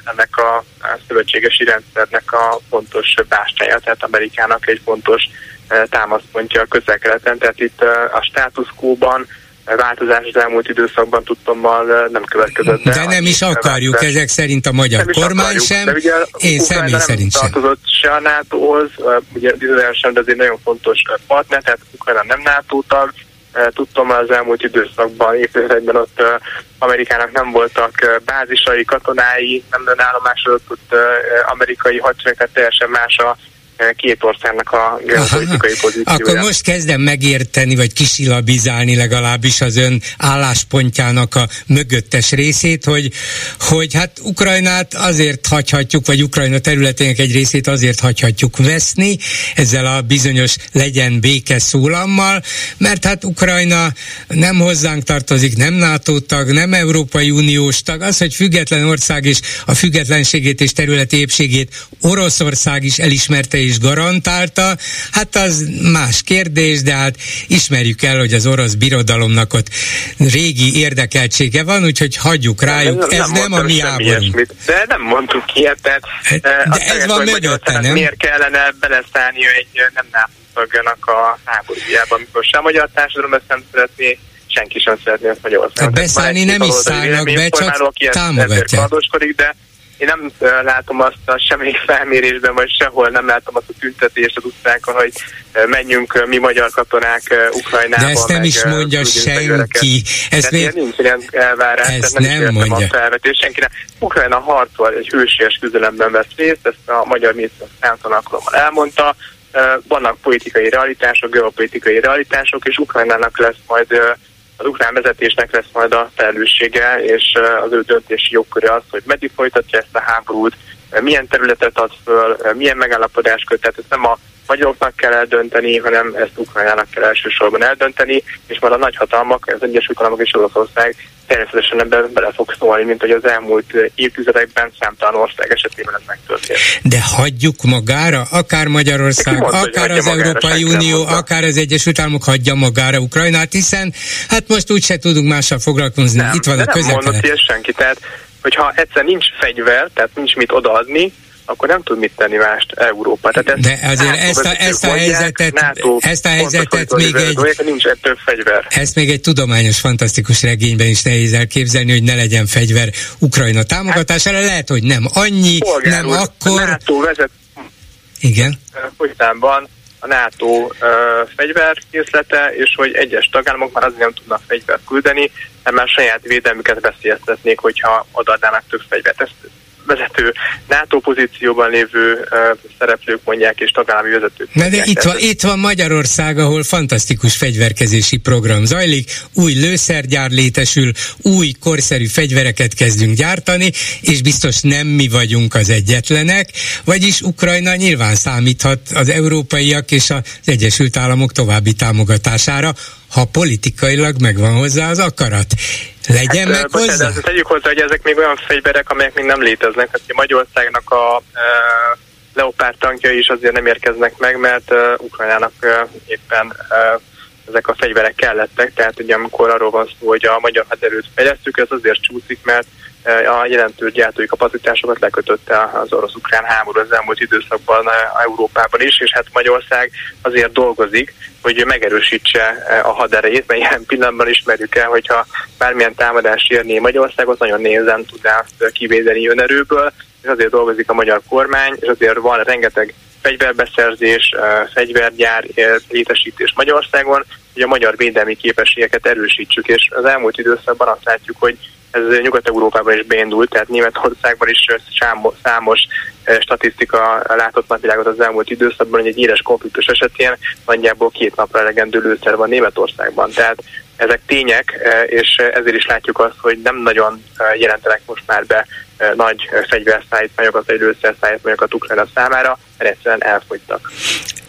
ennek a, a szövetségesi rendszernek a fontos bástája, tehát Amerikának egy fontos támaszpontja a közel-keleten, tehát itt a status quo-ban változás az elmúlt időszakban tudtommal nem következett. De, de nem is akarjuk, változás. ezek szerint a magyar kormány akarjuk, sem, de ugye én személy nem szerint sem. tartozott se a NATO-hoz, ugye Izrael sem, de egy nagyon fontos partner, tehát Ukrajna nem NATO tag, Tudtam az elmúlt időszakban, évtizedekben ott Amerikának nem voltak bázisai, katonái, nem állomásodott ott amerikai hadsereg, tehát teljesen más a két országnak a geopolitikai pozíciója. Akkor most kezdem megérteni, vagy kisilabizálni legalábbis az ön álláspontjának a mögöttes részét, hogy, hogy hát Ukrajnát azért hagyhatjuk, vagy Ukrajna területének egy részét azért hagyhatjuk veszni, ezzel a bizonyos legyen béke szólammal, mert hát Ukrajna nem hozzánk tartozik, nem NATO tag, nem Európai Uniós tag, az, hogy független ország és a függetlenségét és területi épségét Oroszország is elismerte és garantálta, hát az más kérdés, de hát ismerjük el, hogy az orosz birodalomnak ott régi érdekeltsége van, úgyhogy hagyjuk rájuk, nem, ez nem, nem a mi háborunk. De nem mondtuk ilyet, tehát hát, de ez ezt, van mögötte, nem? Miért kellene beleszállni egy nem tagjának a háborújába, amikor sem a magyar társadalom ezt nem szeretné, senki sem szeretné ezt Magyarországon. Hát beszállni nem is szállnak be, csak támogatják. De én nem látom azt a semmelyik felmérésben, vagy sehol nem látom azt a tüntetést az utcákon, hogy menjünk mi magyar katonák Ukrajnába. De ezt nem is mondja senki. Ez még... nincs ilyen elvárás, ezt nem, nem mondja. a felvetés senkire. Ukrajna harcol, egy hősies küzdelemben vesz részt, ezt a magyar miniszter számtalan alkalommal elmondta. Vannak politikai realitások, geopolitikai realitások, és Ukrajnának lesz majd az ukrán vezetésnek lesz majd a felelőssége, és az ő döntési jogköre az, hogy meddig folytatja ezt a háborút, milyen területet ad föl, milyen megállapodás köt, tehát ezt nem a magyaroknak kell eldönteni, hanem ezt Ukrajnának kell elsősorban eldönteni, és már a nagyhatalmak, az Egyesült Államok és Oroszország természetesen ebben bele fog szólni, mint hogy az elmúlt évtizedekben számtalan ország esetében ez megtörtént. De hagyjuk magára, akár Magyarország, mondta, akár az Európai Unió, akár az Egyesült Államok hagyja magára Ukrajnát, hiszen hát most úgyse tudunk mással foglalkozni. Nem, Itt van a közel Nem mondott ilyet senki, tehát hogyha egyszer nincs fegyver, tehát nincs mit odaadni, akkor nem tud mit tenni mást Európa. Tehát ezt De azért ezt a, ezt a helyzetet, NATO, ezt a helyzetet még egy... Nincs több fegyver. Ezt még egy tudományos, fantasztikus regényben is nehéz elképzelni, hogy ne legyen fegyver Ukrajna támogatására. Hát, Lehet, hogy nem annyi, nem úr, akkor... NATO vezet... Igen. Folytánban a NATO uh, fegyverkészlete, és hogy egyes tagállamok már azért nem tudnak fegyvert küldeni, mert már saját védelmüket veszélyeztetnék, hogyha odaadnának több fegyvert. Ezt vezető NATO pozícióban lévő uh, szereplők mondják, és tagállami vezetők Na de itt van, itt van Magyarország, ahol fantasztikus fegyverkezési program zajlik, új lőszergyár létesül, új korszerű fegyvereket kezdünk gyártani, és biztos nem mi vagyunk az egyetlenek, vagyis Ukrajna nyilván számíthat az európaiak és az Egyesült Államok további támogatására, ha politikailag megvan hozzá az akarat. Legyen hát, meg hozzá? De tegyük hozzá, hogy ezek még olyan fegyverek, amelyek még nem léteznek. Hát Magyarországnak a e, Leopard tankjai is azért nem érkeznek meg, mert e, Ukrajnának e, éppen e, ezek a fegyverek kellettek, tehát ugye amikor arról van szó, hogy a magyar haderőt fejlesztük, ez azért csúszik, mert a jelentős gyártói kapacitásokat lekötötte az orosz-ukrán háború az elmúlt időszakban Európában is, és hát Magyarország azért dolgozik, hogy megerősítse a haderejét, mert ilyen pillanatban ismerjük el, hogyha bármilyen támadás érné Magyarországot, nagyon nézen tudná azt kivédeni önerőből, és azért dolgozik a magyar kormány, és azért van rengeteg fegyverbeszerzés, fegyvergyár létesítés Magyarországon, hogy a magyar védelmi képességeket erősítsük, és az elmúlt időszakban azt látjuk, hogy ez Nyugat-Európában is beindult, tehát Németországban is számos statisztika látott napvilágot az elmúlt időszakban, hogy egy éles konfliktus esetén nagyjából két napra elegendő lőszer van Németországban. Tehát ezek tények, és ezért is látjuk azt, hogy nem nagyon jelentenek most már be nagy fegyverszállítmányokat, vagy lőszerszállítmányokat Ukrajna számára, mert egyszerűen elfogytak.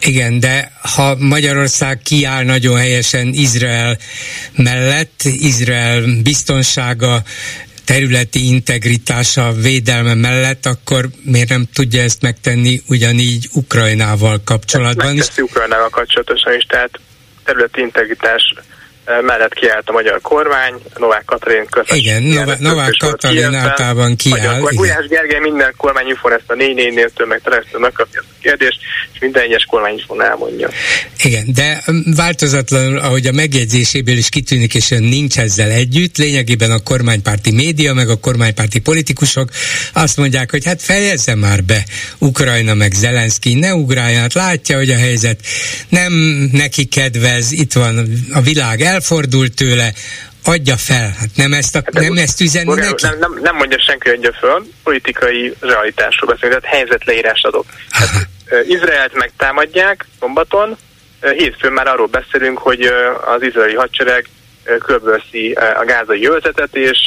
Igen, de ha Magyarország kiáll nagyon helyesen Izrael mellett, Izrael biztonsága, területi integritása, védelme mellett, akkor miért nem tudja ezt megtenni ugyanígy Ukrajnával kapcsolatban is? Ukrajnával kapcsolatosan is, tehát területi integritás mellett kiállt a magyar kormány, Novák Katalin közös. Igen, Novák, Novák Katalin általában kiáll. Magyar, Gulyás Gergely minden kormányinfon ezt a 4 4 nél meg telefonálja megkapja ezt a kérdést, és minden egyes kormányinfon elmondja. Igen, de változatlanul, ahogy a megjegyzéséből is kitűnik, és ön nincs ezzel együtt, lényegében a kormánypárti média, meg a kormánypárti politikusok azt mondják, hogy hát fejezze már be Ukrajna meg Zelenszky, ne ugráljon, hát látja, hogy a helyzet nem neki kedvez, itt van a világ elfordult tőle, adja fel. Hát nem ezt, a, hát nem ezt Borja, neki? Nem, nem, nem mondja senki, hogy adja föl, politikai realitásról beszélünk, tehát helyzetleírás adok. Hát, Izraelt megtámadják szombaton, hétfőn már arról beszélünk, hogy az izraeli hadsereg körbőszi a gázai jövezetet, és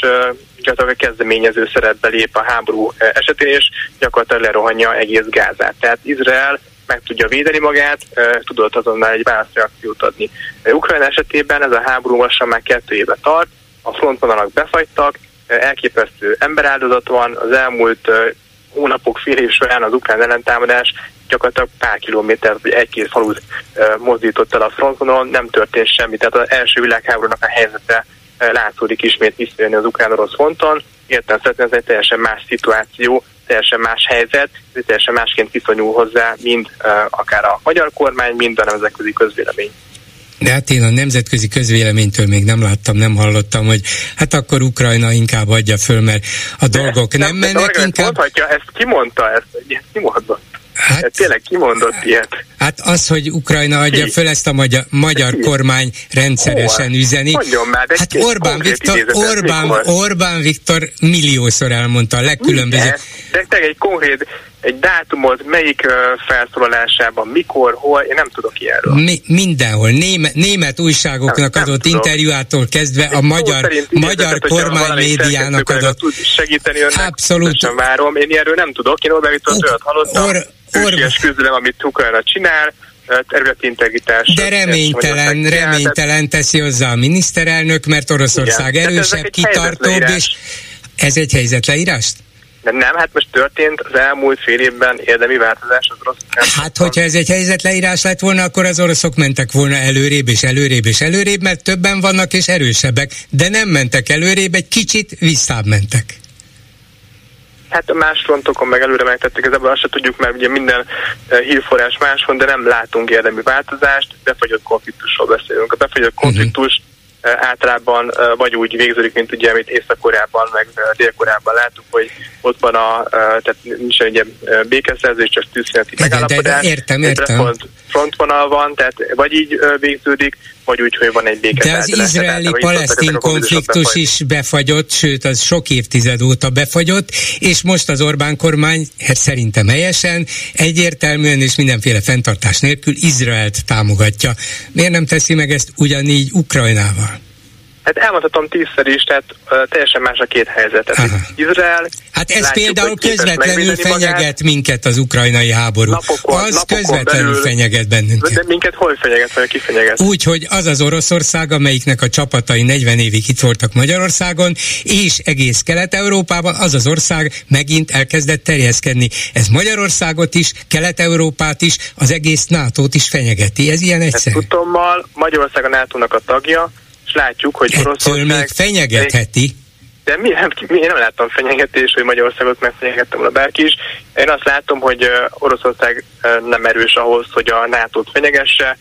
gyakorlatilag a kezdeményező szerepbe lép a háború esetén, és gyakorlatilag lerohanja egész Gázát. Tehát Izrael meg tudja védeni magát, tudott azonnal egy válaszreakciót adni. Ukrajna esetében ez a háború lassan már kettő éve tart, a frontvonalak befagytak, elképesztő emberáldozat van, az elmúlt hónapok, fél év során az ukrán ellentámadás gyakorlatilag pár kilométer, vagy egy-két falut mozdított el a frontvonalon, nem történt semmi. Tehát az első világháborúnak a helyzete látszódik ismét visszajönni az ukrán-orosz fronton. Értem ez egy teljesen más szituáció, teljesen más helyzet, teljesen másként viszonyul hozzá, mind akár a magyar kormány, mind a nemzetközi közvélemény. De hát én a nemzetközi közvéleménytől még nem láttam, nem hallottam, hogy hát akkor Ukrajna inkább adja föl, mert a de, dolgok nem, nem mennek inkább... Mondhatja, ezt kimondta, ezt, ezt kimondott. Hát, hát tényleg kimondott ilyet. Hát az, hogy Ukrajna adja Ki? föl ezt a magyar, magyar Ki? kormány rendszeresen Hol? üzeni. Mondjon már, de hát Orbán Viktor, Orbán, Orbán Viktor milliószor elmondta a legkülönbözőbb. De te egy konkrét egy dátumot, melyik felszólalásában, mikor, hol, én nem tudok ilyenről. Mi, mindenhol. Német, német újságoknak nem, adott nem interjúától kezdve a magyar, magyar kormány médiának adott. Tud segíteni önnek, Abszolút. várom. Én ilyenről nem tudok. Én Orbán Viktor olyat hallottam. Or, or, küzdelem, amit Ukrajna csinál, területi integritás. De reménytelen, reménytelen teszi hozzá a miniszterelnök, mert Oroszország Igen. erősebb, kitartóbb, és ez egy helyzetleírást? De nem, hát most történt az elmúlt fél évben érdemi változás az orosz. Hát, hogyha ez egy helyzetleírás lett volna, akkor az oroszok mentek volna előrébb és előrébb és előrébb, mert többen vannak és erősebbek, de nem mentek előrébb, egy kicsit visszább mentek. Hát más frontokon meg előre megtették, ebből azt se tudjuk, mert ugye minden eh, hírforrás máshol, de nem látunk érdemi változást, befagyott konfliktusról beszélünk. A befagyott konfliktus uh-huh általában vagy úgy végződik, mint ugye, amit Észak-Koreában, meg Dél-Koreában láttuk, hogy ott van a, tehát nincs egy békeszerzés, csak tűzszüneti megállapodás. De, de értem, értem. Front, frontvonal van, tehát vagy így végződik, vagy úgy, hogy van egy béke. De az izraeli-palesztin konfliktus is befagyott, sőt, az sok évtized óta befagyott, és most az Orbán kormány, hát szerintem helyesen, egyértelműen és mindenféle fenntartás nélkül Izraelt támogatja. Miért nem teszi meg ezt ugyanígy Ukrajnával? Hát elmondhatom tízszer is, tehát uh, teljesen más a két helyzet. Tehát Izrael... Hát ez látjuk, például közvetlenül fenyeget magát. minket az ukrajnai háború. Napokon, az napokon közvetlenül belül, fenyeget bennünket. De minket hol fenyeget, vagy ki fenyeget? Úgy, hogy az az Oroszország, amelyiknek a csapatai 40 évig itt voltak Magyarországon, és egész Kelet-Európában, az az ország megint elkezdett terjeszkedni. Ez Magyarországot is, Kelet-Európát is, az egész NATO-t is fenyegeti. Ez ilyen egyszerű. Hát, tudtommal Magyarország a NATO-nak a tagja, látjuk, hogy Ettől Oroszország... még fenyegetheti. De mi, nem, mi, én nem láttam fenyegetés, hogy Magyarországot megfenyegettem volna bárki is. Én azt látom, hogy Oroszország nem erős ahhoz, hogy a NATO-t fenyegesse,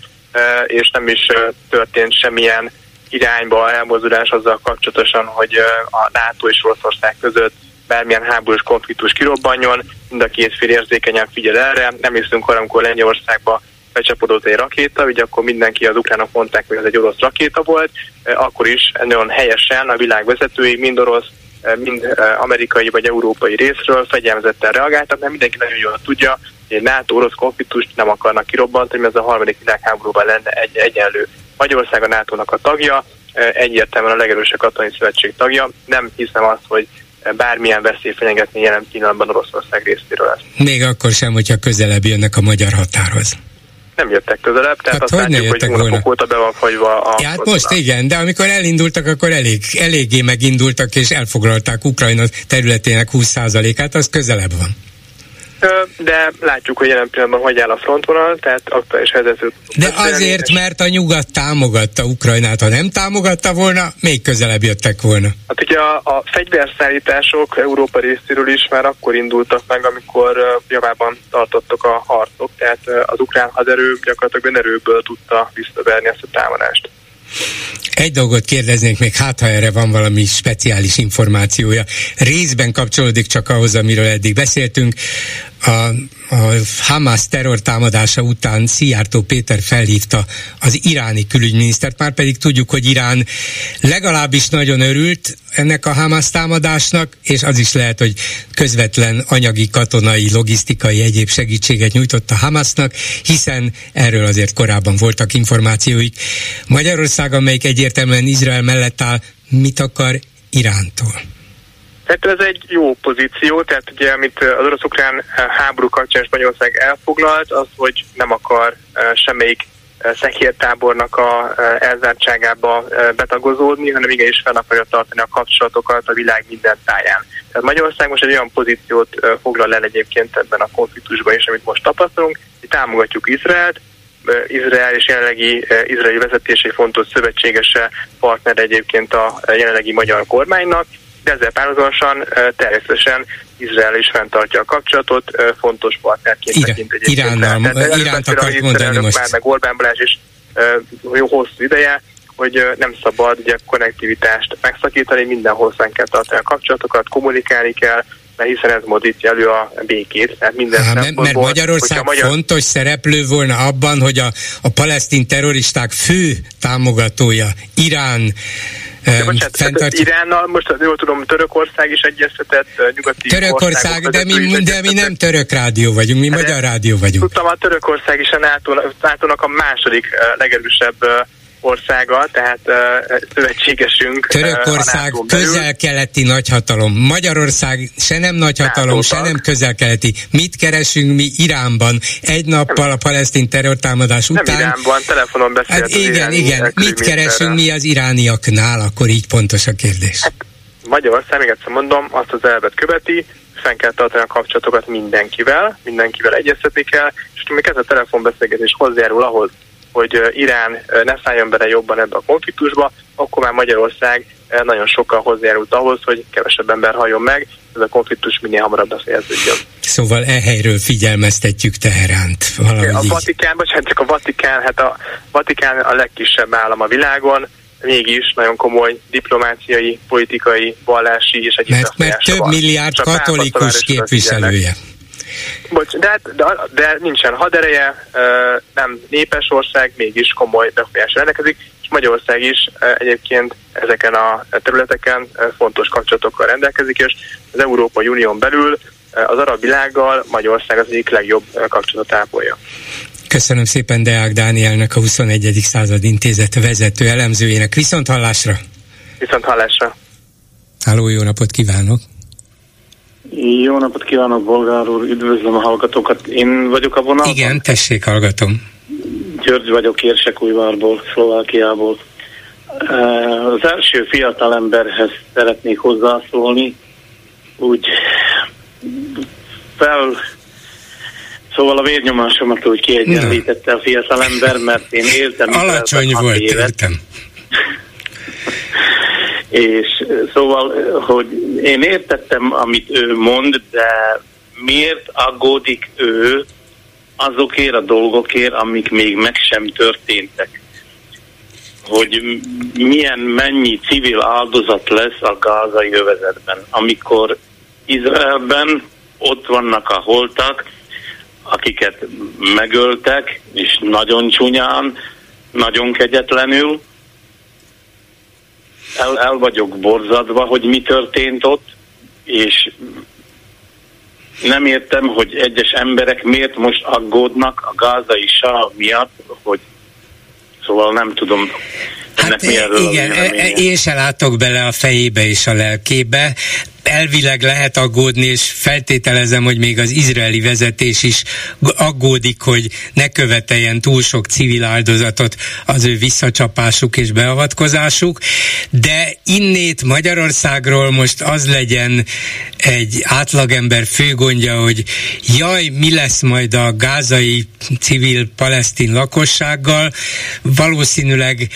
és nem is történt semmilyen irányba elmozdulás azzal kapcsolatosan, hogy a NATO és Oroszország között bármilyen háborús konfliktus kirobbanjon, mind a két fél érzékenyen figyel erre. Nem hiszünk arra, amikor Lengyelországba becsapodott egy rakéta, ugye akkor mindenki az ukránok mondták, hogy ez egy orosz rakéta volt, akkor is nagyon helyesen a világ vezetői, mind orosz, mind amerikai vagy európai részről fegyelmezetten reagáltak, mert mindenki nagyon jól tudja, hogy egy NATO-orosz konfliktust nem akarnak kirobbantani, mert ez a harmadik világháborúban lenne egy egyenlő. Magyarország a NATO-nak a tagja, egyértelműen a legerősebb katonai szövetség tagja. Nem hiszem azt, hogy bármilyen veszély fenyegetni jelen pillanatban Oroszország részéről lesz. Még akkor sem, hogyha közelebb jönnek a magyar határhoz nem jöttek közelebb, tehát hát azt hogy látjuk, hogy hónapok óta be van fagyva a... Ja, hát most igen, de amikor elindultak, akkor elég, eléggé megindultak, és elfoglalták Ukrajna területének 20%-át, az közelebb van de látjuk, hogy jelen pillanatban hogy áll a frontvonal, tehát aktuális helyzetről. De azért, mert a nyugat támogatta Ukrajnát, ha nem támogatta volna, még közelebb jöttek volna. Hát ugye a, a fegyverszállítások Európa részéről is már akkor indultak meg, amikor javában tartottak a harcok, tehát az ukrán haderő gyakorlatilag önerőből tudta visszaverni ezt a támadást. Egy dolgot kérdeznék még, hát ha erre van valami speciális információja. Részben kapcsolódik csak ahhoz, amiről eddig beszéltünk. A, a Hamas terrortámadása után Szijjártó Péter felhívta az iráni külügyminisztert, már pedig tudjuk, hogy Irán legalábbis nagyon örült ennek a Hamas támadásnak, és az is lehet, hogy közvetlen anyagi, katonai, logisztikai, egyéb segítséget nyújtott a Hamasnak, hiszen erről azért korábban voltak információik. Magyarország, amelyik egyértelműen Izrael mellett áll, mit akar Irántól? Tehát ez egy jó pozíció, tehát ugye amit az orosz-ukrán háború kapcsán Spanyolország elfoglalt, az, hogy nem akar semmelyik szekértábornak a elzártságába betagozódni, hanem igenis fel akarja tartani a kapcsolatokat a világ minden táján. Tehát Magyarország most egy olyan pozíciót foglal el egyébként ebben a konfliktusban is, amit most tapasztalunk, hogy támogatjuk Izraelt, Izrael és jelenlegi izraeli vezetés egy fontos szövetségese, partner egyébként a jelenlegi magyar kormánynak, de ezzel párhuzamosan természetesen Izrael is fenntartja a kapcsolatot, fontos partnerként Ira, tekint egyébként. Iránnal, Iránt akart mondani most. Már meg Orbán Balázs is jó hosszú ideje, hogy nem szabad ugye konnektivitást megszakítani, mindenhol fenn kell tartani a kapcsolatokat, kommunikálni kell, mert hiszen ez mozdítja elő a békét. Tehát minden Há, mert, mert Magyarország magyar... fontos szereplő volna abban, hogy a, a palesztin terroristák fő támogatója, Irán, de bocsánat, fenntart... Iránnal, most jól tudom, Törökország is egyeztetett, nyugati Törökország, de mi, de mi nem török rádió vagyunk, mi de magyar rádió vagyunk. Tudtam, a Törökország is a NATO-nak a második legerősebb országa, tehát uh, szövetségesünk. Törökország uh, közel-keleti nagyhatalom. Magyarország se nem nagyhatalom, se nem közel-keleti. Mit keresünk mi Iránban egy nappal a palesztin terrortámadás után? Nem Iránban, telefonon beszélt hát igen, igen. Mit keresünk mi az irániaknál? Akkor így pontos a kérdés. Hát, Magyarország, még egyszer mondom, azt az elvet követi, fenn kell tartani a kapcsolatokat mindenkivel, mindenkivel egyeztetni kell, és még ez a telefonbeszélgetés hozzájárul ahhoz, hogy Irán ne szálljon bele jobban ebbe a konfliktusba, akkor már Magyarország nagyon sokkal hozzájárult ahhoz, hogy kevesebb ember halljon meg, ez a konfliktus minél hamarabb befejeződjön. Szóval e helyről figyelmeztetjük Teheránt. A Vatikán, bocsánat, csak a Vatikán, hát a Vatikán a legkisebb állam a világon, mégis nagyon komoly diplomáciai, politikai, vallási és egyéb Mert, mert több milliárd katolikus képviselője. Bocs, de, hát, de, de nincsen hadereje, nem népes ország, mégis komoly befolyásra rendelkezik, és Magyarország is egyébként ezeken a területeken fontos kapcsolatokkal rendelkezik, és az Európai Unión belül az arab világgal Magyarország az egyik legjobb kapcsolatot ápolja. Köszönöm szépen Deák Dánielnek, a 21. század intézet vezető elemzőjének. Viszont hallásra! Viszont hallásra! Háló, jó napot kívánok! Jó napot kívánok, Bolgár úr, üdvözlöm a hallgatókat. Én vagyok a vonalban. Igen, tessék, hallgatom. György vagyok Érsekújvárból, Szlovákiából. Az első fiatal emberhez szeretnék hozzászólni, úgy fel Szóval a vérnyomásomat úgy kiegyenlítette a fiatal ember, mert én éltem. Alacsony volt, értem. És szóval, hogy én értettem, amit ő mond, de miért aggódik ő azokért a dolgokért, amik még meg sem történtek? Hogy milyen, mennyi civil áldozat lesz a gázai övezetben, amikor Izraelben ott vannak a holtak, akiket megöltek, és nagyon csúnyán, nagyon kegyetlenül. El, el vagyok borzadva, hogy mi történt ott, és nem értem, hogy egyes emberek miért most aggódnak a gázai sáv miatt, hogy szóval nem tudom, Hát igen, e, e, én se látok bele a fejébe és a lelkébe. Elvileg lehet aggódni, és feltételezem, hogy még az izraeli vezetés is aggódik, hogy ne követeljen túl sok civil áldozatot az ő visszacsapásuk és beavatkozásuk, de innét Magyarországról most az legyen egy átlagember főgondja, hogy jaj, mi lesz majd a gázai civil palesztin lakossággal, valószínűleg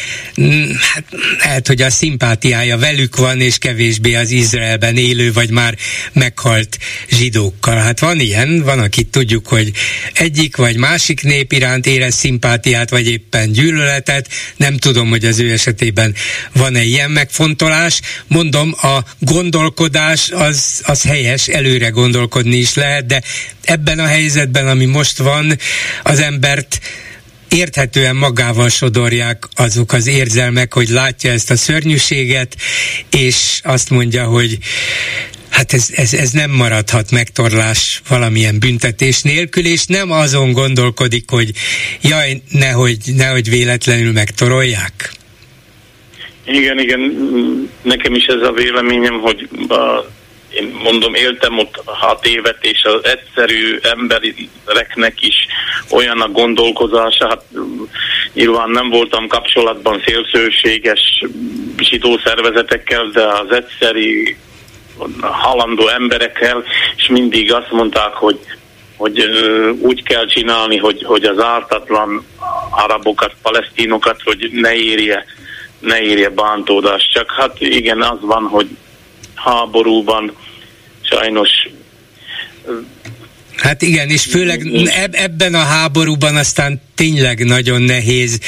hát, lehet, hogy a szimpátiája velük van, és kevésbé az Izraelben élő vagy már meghalt zsidókkal. Hát van ilyen, van, akit tudjuk, hogy egyik vagy másik nép iránt érez szimpátiát, vagy éppen gyűlöletet. Nem tudom, hogy az ő esetében van-e ilyen megfontolás. Mondom, a gondolkodás az, az helyes, előre gondolkodni is lehet, de ebben a helyzetben, ami most van, az embert érthetően magával sodorják azok az érzelmek, hogy látja ezt a szörnyűséget, és azt mondja, hogy hát ez, ez, ez nem maradhat megtorlás valamilyen büntetés nélkül, és nem azon gondolkodik, hogy jaj, nehogy, nehogy véletlenül megtorolják. Igen, igen, nekem is ez a véleményem, hogy a én mondom, éltem ott hat évet, és az egyszerű embereknek is olyan a gondolkozása, hát nyilván nem voltam kapcsolatban szélsőséges zsidó szervezetekkel, de az egyszerű halandó emberekkel, és mindig azt mondták, hogy hogy úgy kell csinálni, hogy, hogy az ártatlan arabokat, palesztinokat, hogy ne érje, ne érje bántódást. Csak hát igen, az van, hogy háborúban sajnos Hát igen, és főleg ebben a háborúban aztán tényleg nagyon nehéz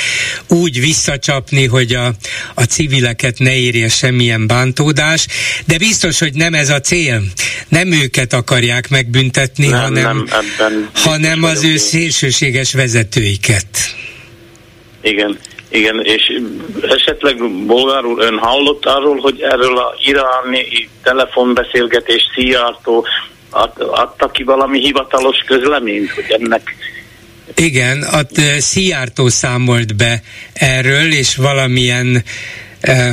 úgy visszacsapni, hogy a, a civileket ne érje semmilyen bántódás, de biztos, hogy nem ez a cél. Nem őket akarják megbüntetni, nem, hanem, nem, hanem az ő szélsőséges vezetőiket. Igen. Igen, és esetleg bolgár úr, ön hallott arról, hogy erről a iráni telefonbeszélgetés Szijjártó ad, adta ki valami hivatalos közleményt, hogy ennek igen, a Szijjártó számolt be erről, és valamilyen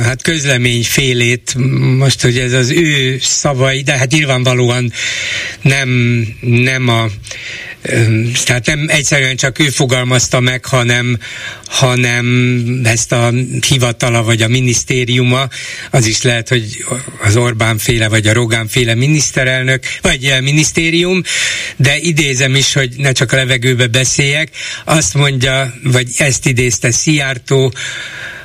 hát közlemény félét, most, hogy ez az ő szavai, de hát nyilvánvalóan nem, nem a tehát nem egyszerűen csak ő fogalmazta meg, hanem, hanem ezt a hivatala vagy a minisztériuma, az is lehet, hogy az Orbán féle vagy a Rogán féle miniszterelnök, vagy minisztérium, de idézem is, hogy ne csak a levegőbe beszéljek, azt mondja, vagy ezt idézte Szijjártó,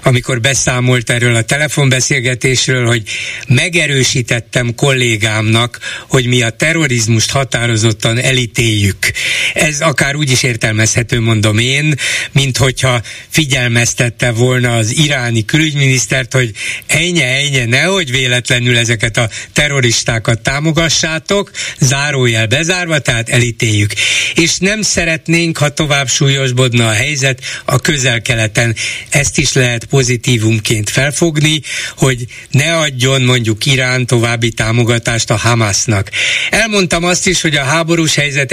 amikor beszámolt erről a telefonbeszélgetésről, hogy megerősítettem kollégámnak, hogy mi a terrorizmust határozottan elítéljük. Ez akár úgy is értelmezhető, mondom én, mint hogyha figyelmeztette volna az iráni külügyminisztert, hogy ennyi, ennyi, nehogy véletlenül ezeket a terroristákat támogassátok, zárójel bezárva, tehát elítéljük. És nem szeretnénk, ha tovább súlyosbodna a helyzet a közel-keleten. Ezt is lehet pozitívumként felfogni, hogy ne adjon mondjuk Irán további támogatást a Hamasnak. Elmondtam azt is, hogy a háborús helyzet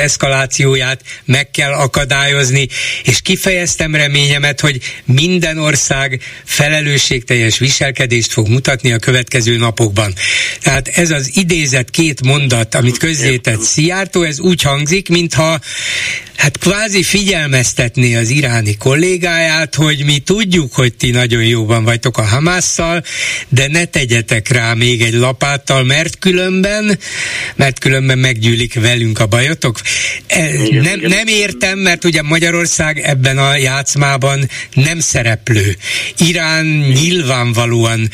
eszkalációját meg kell akadályozni, és kifejeztem reményemet, hogy minden ország felelősségteljes viselkedést fog mutatni a következő napokban. Tehát ez az idézett két mondat, amit közzétett Szijjártó, ez úgy hangzik, mintha hát kvázi figyelmeztetné az iráni kollégáját, hogy mi tudjuk, hogy ti nagyon jóban vagytok a Hamásszal, de ne tegyetek rá még egy lapáttal, mert különben, mert különben meggyűlik velünk a bajotok. Igen, nem, igen. nem értem, mert ugye Magyarország ebben a játszmában nem szereplő. Irán nyilvánvalóan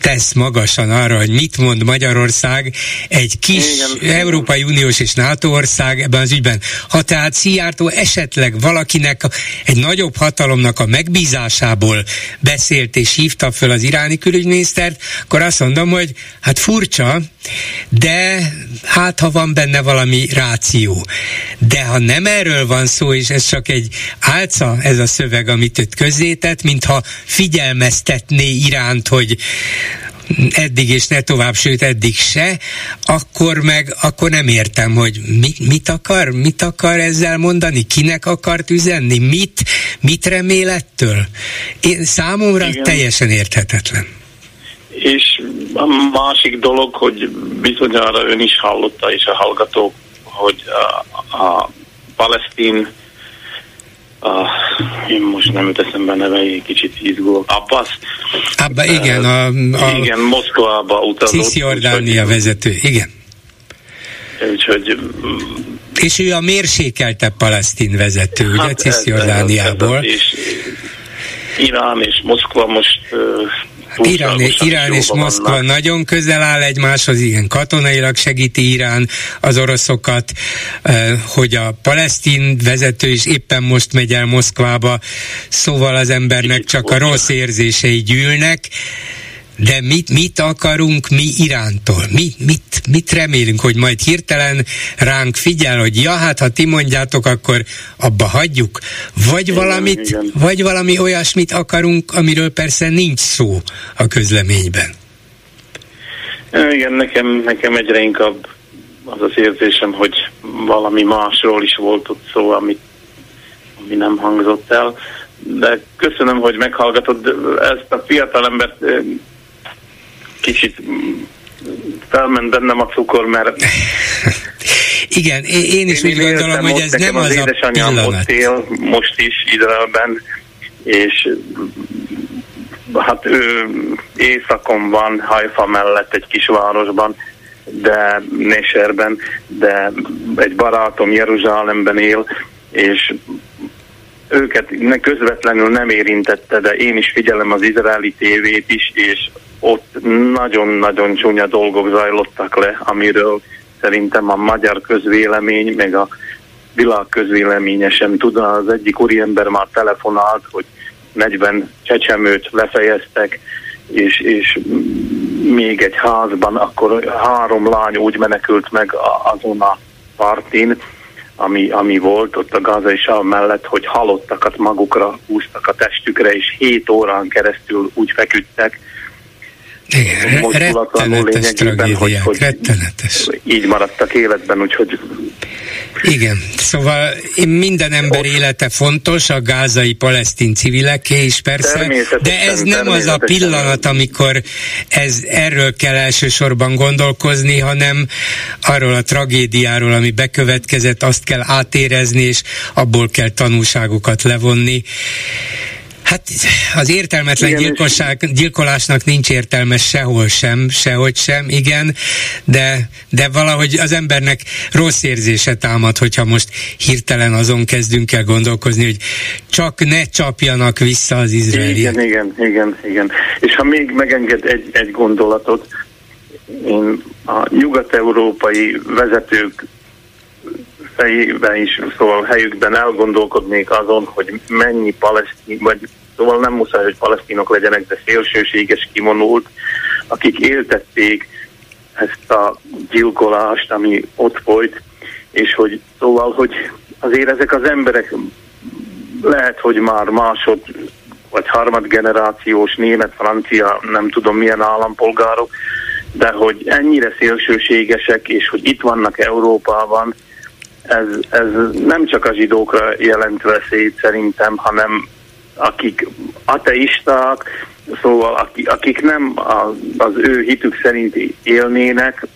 tesz magasan arra, hogy mit mond Magyarország, egy kis igen, Európai Uniós és NATO ország ebben az ügyben. Ha tehát Szijjártó esetleg valakinek, egy nagyobb hatalomnak a megbízásából beszélt és hívta föl az iráni külügyminisztert, akkor azt mondom, hogy hát furcsa, de hát ha van benne valami ráció. De ha nem erről van szó, és ez csak egy álca, ez a szöveg, amit őt közzétett, mintha figyelmeztetné Iránt, hogy eddig és ne tovább, sőt eddig se, akkor meg, akkor nem értem, hogy mit, mit akar, mit akar ezzel mondani, kinek akart üzenni, mit, mit remél ettől. Én, számomra Igen. teljesen érthetetlen. És a másik dolog, hogy bizonyára ön is hallotta, és a hallgató, hogy a, a palesztin a, én most nem jut eszembe neve, egy kicsit izgulok. Abbas. Abba, igen. A, a igen, Moszkvába utazott. Cisziordánia vezető, igen. Úgyhogy és ő a mérsékelte palesztin vezető, hát ugye, Cisziordániából. És Irán és Moszkva most Irán, Irán és Moszkva vannak. nagyon közel áll egymáshoz, igen, katonailag segíti Irán az oroszokat, eh, hogy a palesztin vezető is éppen most megy el Moszkvába, szóval az embernek csak a rossz érzései gyűlnek, de mit, mit akarunk mi Irántól? Mi, mit, mit remélünk, hogy majd hirtelen ránk figyel, hogy ja, hát ha ti mondjátok, akkor abba hagyjuk? Vagy, igen, valamit, igen. vagy valami olyasmit akarunk, amiről persze nincs szó a közleményben? Igen, nekem, nekem egyre inkább az az érzésem, hogy valami másról is volt ott szó, ami, ami nem hangzott el. De köszönöm, hogy meghallgatod ezt a fiatalembert kicsit felment bennem a cukor, mert igen, én is én úgy gondolom, hogy ez nem az, az a pillanat. ott él most is Izraelben, és hát ő északon van, Haifa mellett egy kis városban, de Neserben, de egy barátom Jeruzsálemben él, és őket közvetlenül nem érintette, de én is figyelem az izraeli tévét is, és ott nagyon-nagyon csúnya dolgok zajlottak le, amiről szerintem a magyar közvélemény, meg a világ közvéleménye sem tud. Az egyik úriember már telefonált, hogy 40 csecsemőt lefejeztek, és, és még egy házban, akkor három lány úgy menekült meg azon a partin, ami, ami volt ott a gazai sav mellett, hogy halottakat magukra húztak a testükre, és 7 órán keresztül úgy feküdtek, igen, tragédiák, hogy, hogy rettenetes. Így maradtak életben, úgyhogy... Igen, szóval minden ember Ott... élete fontos, a gázai palesztin civileké is persze, de ez nem az a pillanat, amikor ez, erről kell elsősorban gondolkozni, hanem arról a tragédiáról, ami bekövetkezett, azt kell átérezni, és abból kell tanulságokat levonni Hát az értelmetlen igen, gyilkosság, gyilkolásnak nincs értelme sehol sem, sehogy sem, igen, de, de valahogy az embernek rossz érzése támad, hogyha most hirtelen azon kezdünk el gondolkozni, hogy csak ne csapjanak vissza az izraeliek. Igen, igen, igen, igen. És ha még megenged egy, egy gondolatot, én a nyugat-európai vezetők fejében is, szóval helyükben elgondolkodnék azon, hogy mennyi palesztin, vagy szóval nem muszáj, hogy palesztinok legyenek, de szélsőséges kimonult, akik éltették ezt a gyilkolást, ami ott folyt, és hogy szóval, hogy azért ezek az emberek lehet, hogy már másod vagy harmad generációs német, francia, nem tudom milyen állampolgárok, de hogy ennyire szélsőségesek, és hogy itt vannak Európában, ez, ez nem csak a zsidókra jelent veszélyt szerintem, hanem akik ateisták, szóval akik nem az ő hitük szerint élnének,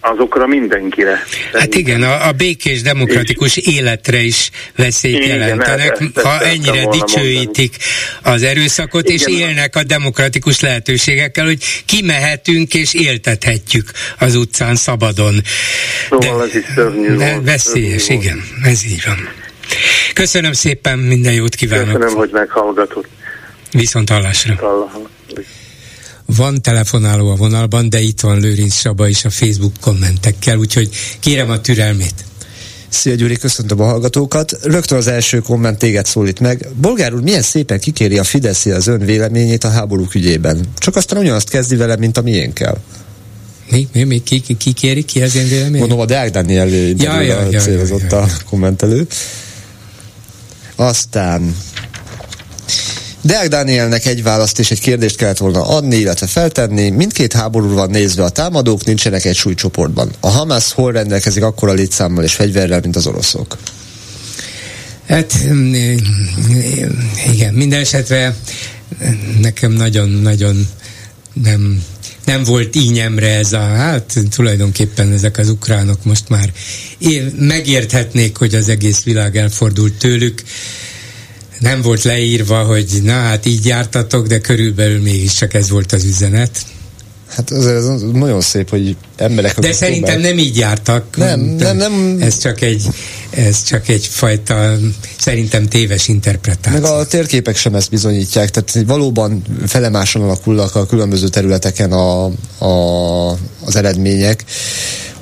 azokra mindenkire. Hát igen, a, a békés demokratikus és életre is veszélyt igen, jelentenek, ezt, ezt ha ennyire dicsőítik mondani. az erőszakot, igen. és élnek a demokratikus lehetőségekkel, hogy kimehetünk és éltethetjük az utcán szabadon. Szóval De, ez is szörnyű volt. Veszélyes, szörnyű igen, ez így van. Köszönöm szépen, minden jót kívánok. Köszönöm, hogy meghallgatott. Viszont hallásra. Van telefonáló a vonalban, de itt van Lőrinc Saba is a Facebook kommentekkel, úgyhogy kérem a türelmét. Szia Gyuri, köszöntöm a hallgatókat. Rögtön az első komment téged szólít meg. Bolgár úr milyen szépen kikéri a Fidesz az ön véleményét a háborúk ügyében. Csak aztán ugyanazt kezdi vele, mint a miénkkel. Mi, mi, mi ki, ki, ki kéri, ki az én vélemény? Mondom, a Deák Daniel ja, ja, ja, célzott ja, ja, ja. a kommentelő. Aztán Deák Dánielnek egy választ és egy kérdést kellett volna adni, illetve feltenni. Mindkét háború van nézve a támadók, nincsenek egy súlycsoportban. A Hamas hol rendelkezik akkora létszámmal és fegyverrel, mint az oroszok? Hát igen, minden esetre nekem nagyon-nagyon nem, nem volt ínyemre ez a, hát tulajdonképpen ezek az ukránok most már megérthetnék, hogy az egész világ elfordult tőlük nem volt leírva, hogy na hát így jártatok, de körülbelül mégiscsak ez volt az üzenet. Hát az, ez nagyon szép, hogy emberek... De szerintem próbál... nem így jártak. Nem, nem, nem. Ez csak egy, ez csak egy fajta, szerintem téves interpretáció. Meg a térképek sem ezt bizonyítják, tehát valóban felemáson alakulnak a különböző területeken a, a, az eredmények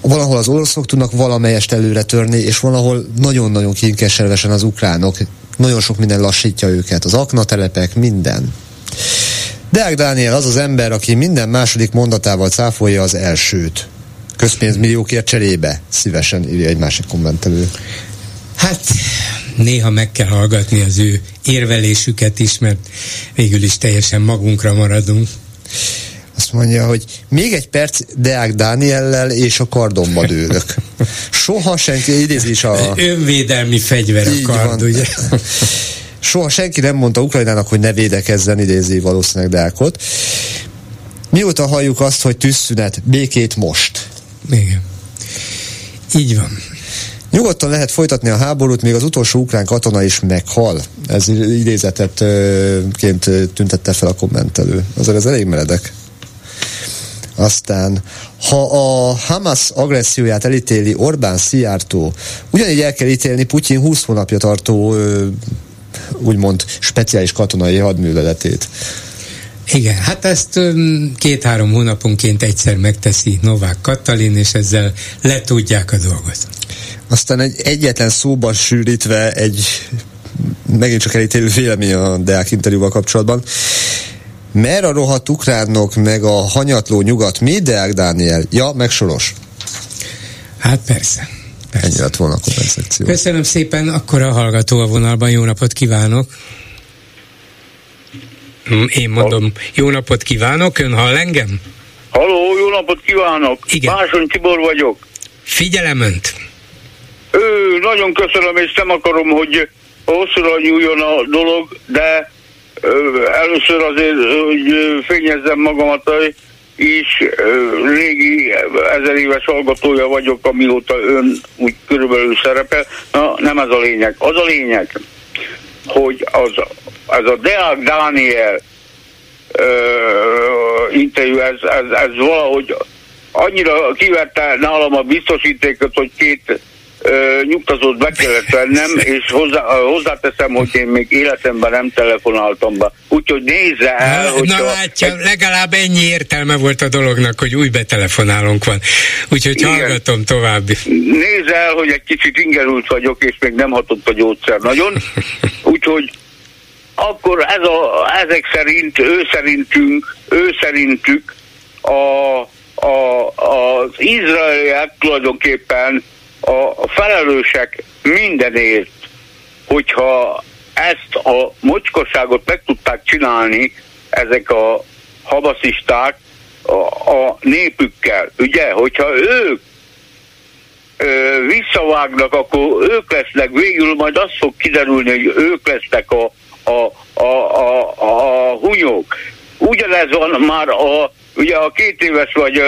valahol az oroszok tudnak valamelyest előre törni, és valahol nagyon-nagyon kínkeservesen az ukránok nagyon sok minden lassítja őket, az aknatelepek, minden. Deák Dániel az az ember, aki minden második mondatával cáfolja az elsőt. Közpénzmilliókért cserébe. Szívesen írja egy másik kommentelő. Hát néha meg kell hallgatni az ő érvelésüket is, mert végül is teljesen magunkra maradunk. Azt mondja, hogy még egy perc Deák Dániellel és a kardomba dőlök. Soha senki, idézi is a... Önvédelmi fegyver a kard, van. ugye? Soha senki nem mondta Ukrajnának, hogy ne védekezzen, idézi valószínűleg Deákot. Mióta halljuk azt, hogy tűzszünet, békét most? Igen. Így van. Nyugodtan lehet folytatni a háborút, még az utolsó ukrán katona is meghal. Ez idézetetként tüntette fel a kommentelő. Azért ez elég meredek. Aztán, ha a Hamas agresszióját elítéli Orbán Szijjártó, ugyanígy el kell ítélni Putyin 20 hónapja tartó úgymond speciális katonai hadműveletét. Igen, hát ezt két-három hónaponként egyszer megteszi Novák Katalin, és ezzel letudják a dolgot. Aztán egy egyetlen szóban sűrítve egy megint csak elítélő vélemény a Deák interjúval kapcsolatban. Mer a rohadt ukránok, meg a hanyatló nyugat, mi, Deák Dániel? Ja, meg Soros. Hát persze. persze. Ennyi lett volna a kompenzáció. Köszönöm szépen, akkor a hallgató a vonalban, jó napot kívánok! Hm, én mondom, jó napot kívánok, ön hall engem? Haló, jó napot kívánok! Igen. Máson Tibor vagyok. Figyelem önt! Ő, nagyon köszönöm, és nem akarom, hogy hosszúra nyúljon a dolog, de Először azért, hogy fényezzem magamat, is régi ezer éves hallgatója vagyok, amióta ön úgy körülbelül szerepel. Na, nem ez a lényeg. Az a lényeg, hogy az ez a Deák Dániel ö, interjú, ez, ez, ez valahogy annyira kivette nálam a biztosítékot, hogy két ö, nyugtatót be kellett vennem, és hozzá, hozzáteszem, hogy én még életemben nem telefonáltam be. Úgyhogy nézze el, Na, hogy na látja, legalább ennyi értelme volt a dolognak, hogy új betelefonálónk van. Úgyhogy Igen. hallgatom tovább. Nézze el, hogy egy kicsit ingerült vagyok, és még nem hatott a gyógyszer nagyon. Úgyhogy akkor ez a, ezek szerint, ő szerintünk, ő szerintük a, a, az izraeliek tulajdonképpen a felelősek mindenért, hogyha ezt a mocskosságot meg tudták csinálni ezek a habaszisták a, a népükkel. Ugye, hogyha ők ö, visszavágnak, akkor ők lesznek, végül majd az fog kiderülni, hogy ők lesznek a, a, a, a, a hunyók. Ugyanez van már a, ugye a két éves vagy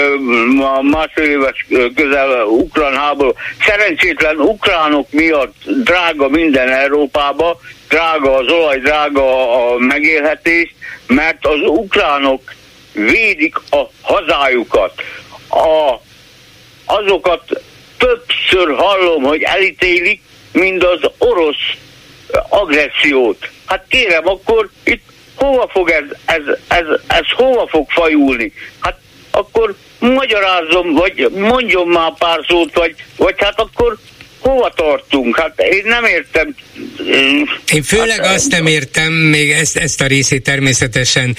a másfél éves közel ukrán háború. Szerencsétlen ukránok miatt drága minden Európába, drága az olaj, drága a megélhetés, mert az ukránok védik a hazájukat. A, azokat többször hallom, hogy elítélik, mint az orosz agressziót. Hát kérem, akkor itt hova fog ez, ez, ez, ez hova fog fajulni? Hát akkor magyarázzon, vagy mondjon már pár szót, vagy, vagy hát akkor hova tartunk? Hát én nem értem. Én főleg hát, azt nem értem, még ezt, ezt a részét természetesen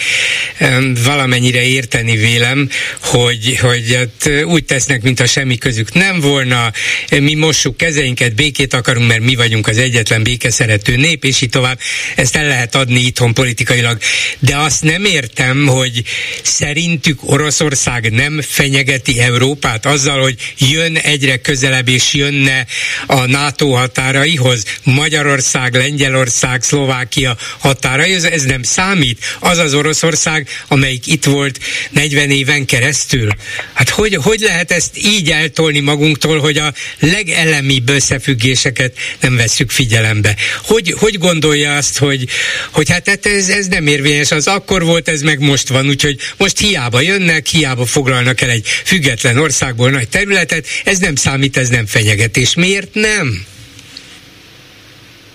um, valamennyire érteni vélem, hogy, hogy hát úgy tesznek, mint a semmi közük nem volna, mi mossuk kezeinket, békét akarunk, mert mi vagyunk az egyetlen békeszerető nép, és így tovább. Ezt el lehet adni itthon politikailag. De azt nem értem, hogy szerintük Oroszország nem fenyegeti Európát azzal, hogy jön egyre közelebb, és jönne a NATO határaihoz, Magyarország, Lengyelország, Szlovákia határaihoz, ez nem számít. Az az Oroszország, amelyik itt volt 40 éven keresztül. Hát hogy, hogy lehet ezt így eltolni magunktól, hogy a legelemibb összefüggéseket nem vesszük figyelembe? Hogy, hogy gondolja azt, hogy, hogy hát, hát ez, ez nem érvényes, az akkor volt, ez meg most van, úgyhogy most hiába jönnek, hiába foglalnak el egy független országból nagy területet, ez nem számít, ez nem fenyegetés. Miért nem?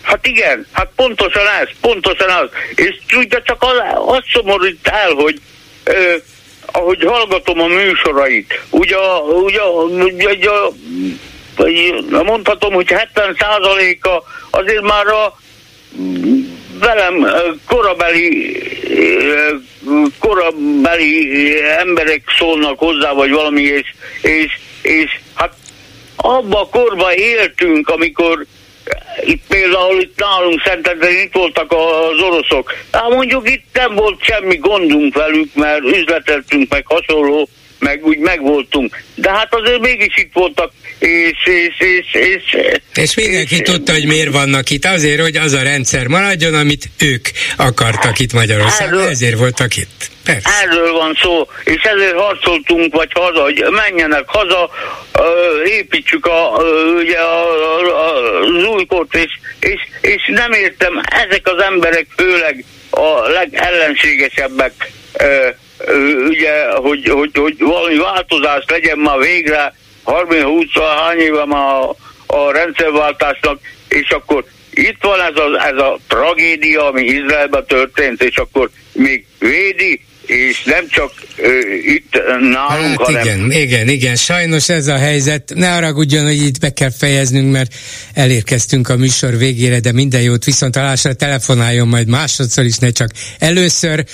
Hát igen, hát pontosan ez, pontosan az. És tudja, csak az, az szomorít el, hogy ö, ahogy hallgatom a műsorait, ugye, ugye, ugye, ugye mondhatom, hogy 70 a azért már a velem korabeli korabeli emberek szólnak hozzá, vagy valami, és, és, és hát abba a korba éltünk, amikor itt például itt nálunk Szentendren itt voltak az oroszok. Hát mondjuk itt nem volt semmi gondunk velük, mert üzleteltünk meg hasonló, meg úgy megvoltunk. De hát azért mégis itt voltak, és... És, és, és, és mindenki és, tudta, hogy miért vannak itt. Azért, hogy az a rendszer maradjon, amit ők akartak itt Magyarországon. Erről, ezért voltak itt. Persze. Erről van szó, és ezért harcoltunk, vagy haza, hogy menjenek haza, építsük a, ugye a, a, az újkort, és, és, és nem értem, ezek az emberek főleg a legellenségesebbek, ugye, hogy, hogy, hogy valami változás legyen már végre, 30-20 hány éve már a, a rendszerváltásnak, és akkor itt van ez a, ez a tragédia, ami Izraelben történt, és akkor még védi és nem csak ö, itt nálunk, hát hanem... igen, igen, igen, sajnos ez a helyzet. Ne haragudjon, hogy itt be kell fejeznünk, mert elérkeztünk a műsor végére, de minden jót viszontalásra telefonáljon majd másodszor is, ne csak először.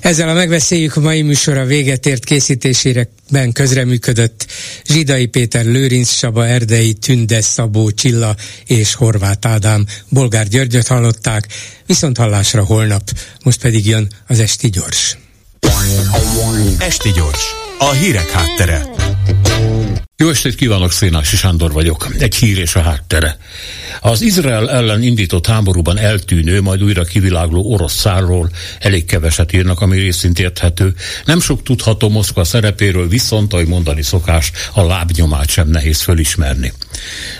Ezzel a megbeszéljük a mai műsor a véget ért készítésére ben közreműködött Zsidai Péter, Lőrinc Saba, Erdei, Tünde, Szabó, Csilla és Horváth Ádám. Bolgár Györgyöt hallották, viszont hallásra holnap, most pedig jön az Esti Gyors. Esti gyors, a hírek háttere. Jó estét kívánok, Szénási Sándor vagyok. Egy hír és a háttere. Az Izrael ellen indított háborúban eltűnő, majd újra kivilágló orosz szárról elég keveset írnak, ami részint érthető. Nem sok tudható Moszkva szerepéről, viszont, ahogy mondani szokás, a lábnyomát sem nehéz fölismerni.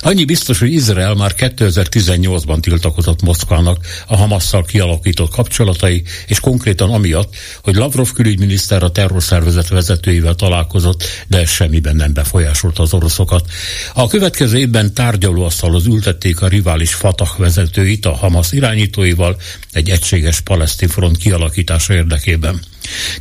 Annyi biztos, hogy Izrael már 2018-ban tiltakozott Moszkvának a Hamasszal kialakított kapcsolatai, és konkrétan amiatt, hogy Lavrov külügyminiszter a terrorszervezet vezetőivel találkozott, de ez semmiben nem befolyásolta az oroszokat. A következő évben tárgyalóasztalhoz ültették a rivális Fatah vezetőit a Hamas irányítóival egy egységes palesztin front kialakítása érdekében.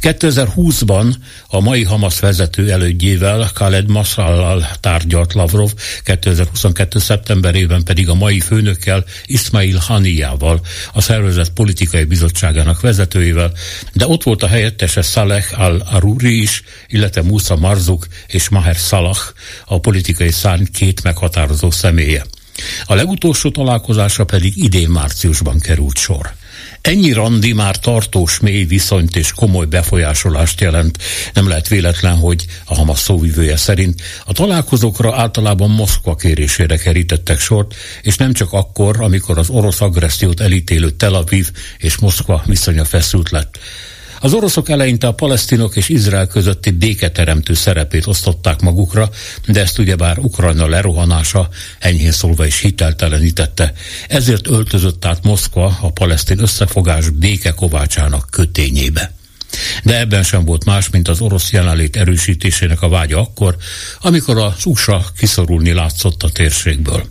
2020-ban a mai Hamas vezető elődjével, Khaled Masallal tárgyalt Lavrov, 2022. szeptemberében pedig a mai főnökkel, Ismail Haniyával, a szervezet politikai bizottságának vezetőjével, de ott volt a helyettese Saleh al-Aruri is, illetve Musa Marzuk és Maher Salah, a politikai szárny két meghatározó személye. A legutolsó találkozásra pedig idén márciusban került sor. Ennyi randi már tartós, mély viszonyt és komoly befolyásolást jelent. Nem lehet véletlen, hogy a Hamas szóvivője szerint a találkozókra általában Moszkva kérésére kerítettek sort, és nem csak akkor, amikor az orosz agressziót elítélő Tel Aviv és Moszkva viszonya feszült lett. Az oroszok eleinte a palesztinok és Izrael közötti béketeremtő szerepét osztották magukra, de ezt ugyebár Ukrajna lerohanása enyhén szólva is hiteltelenítette. Ezért öltözött át Moszkva a palesztin összefogás békekovácsának kötényébe. De ebben sem volt más, mint az orosz jelenlét erősítésének a vágya akkor, amikor az USA kiszorulni látszott a térségből.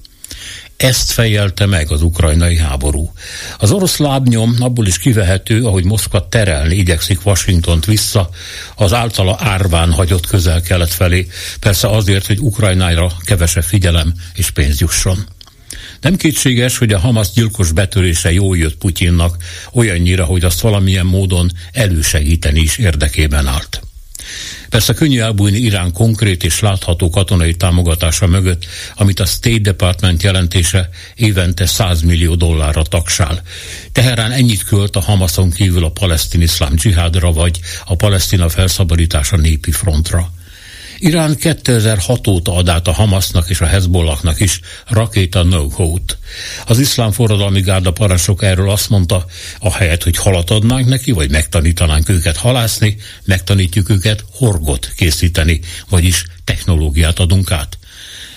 Ezt fejelte meg az ukrajnai háború. Az orosz lábnyom abból is kivehető, ahogy Moszkva terelni igyekszik Washingtont vissza, az általa árván hagyott közel-kelet felé, persze azért, hogy Ukrajnára kevesebb figyelem és pénz jusson. Nem kétséges, hogy a Hamas gyilkos betörése jól jött Putyinnak, olyannyira, hogy azt valamilyen módon elősegíteni is érdekében állt. Persze könnyű elbújni Irán konkrét és látható katonai támogatása mögött, amit a State Department jelentése évente 100 millió dollárra taksál. Teherán ennyit költ a Hamason kívül a palesztin iszlám dzsihádra vagy a palesztina felszabadítása népi frontra. Irán 2006 óta ad át a Hamasnak és a Hezbollahnak is rakéta no t Az iszlám forradalmi gárda parancsok erről azt mondta, ahelyett, hogy halat adnánk neki, vagy megtanítanánk őket halászni, megtanítjuk őket horgot készíteni, vagyis technológiát adunk át.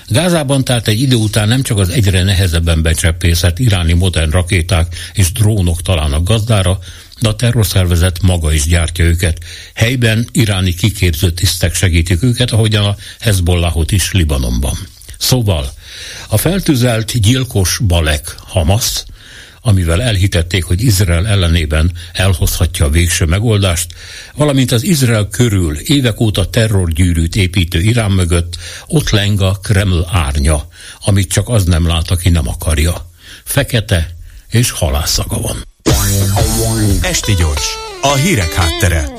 Gázában tehát egy idő után nem csak az egyre nehezebben becsempészett iráni modern rakéták és drónok találnak gazdára, de a terrorszervezet maga is gyártja őket. Helyben iráni kiképző tisztek segítik őket, ahogyan a Hezbollahot is Libanonban. Szóval a feltűzelt gyilkos Balek Hamas, amivel elhitették, hogy Izrael ellenében elhozhatja a végső megoldást, valamint az Izrael körül évek óta terrorgyűrűt építő Irán mögött ott leng a Kreml árnya, amit csak az nem lát, aki nem akarja. Fekete és halászaga van. Esti gyors, a hírek háttere.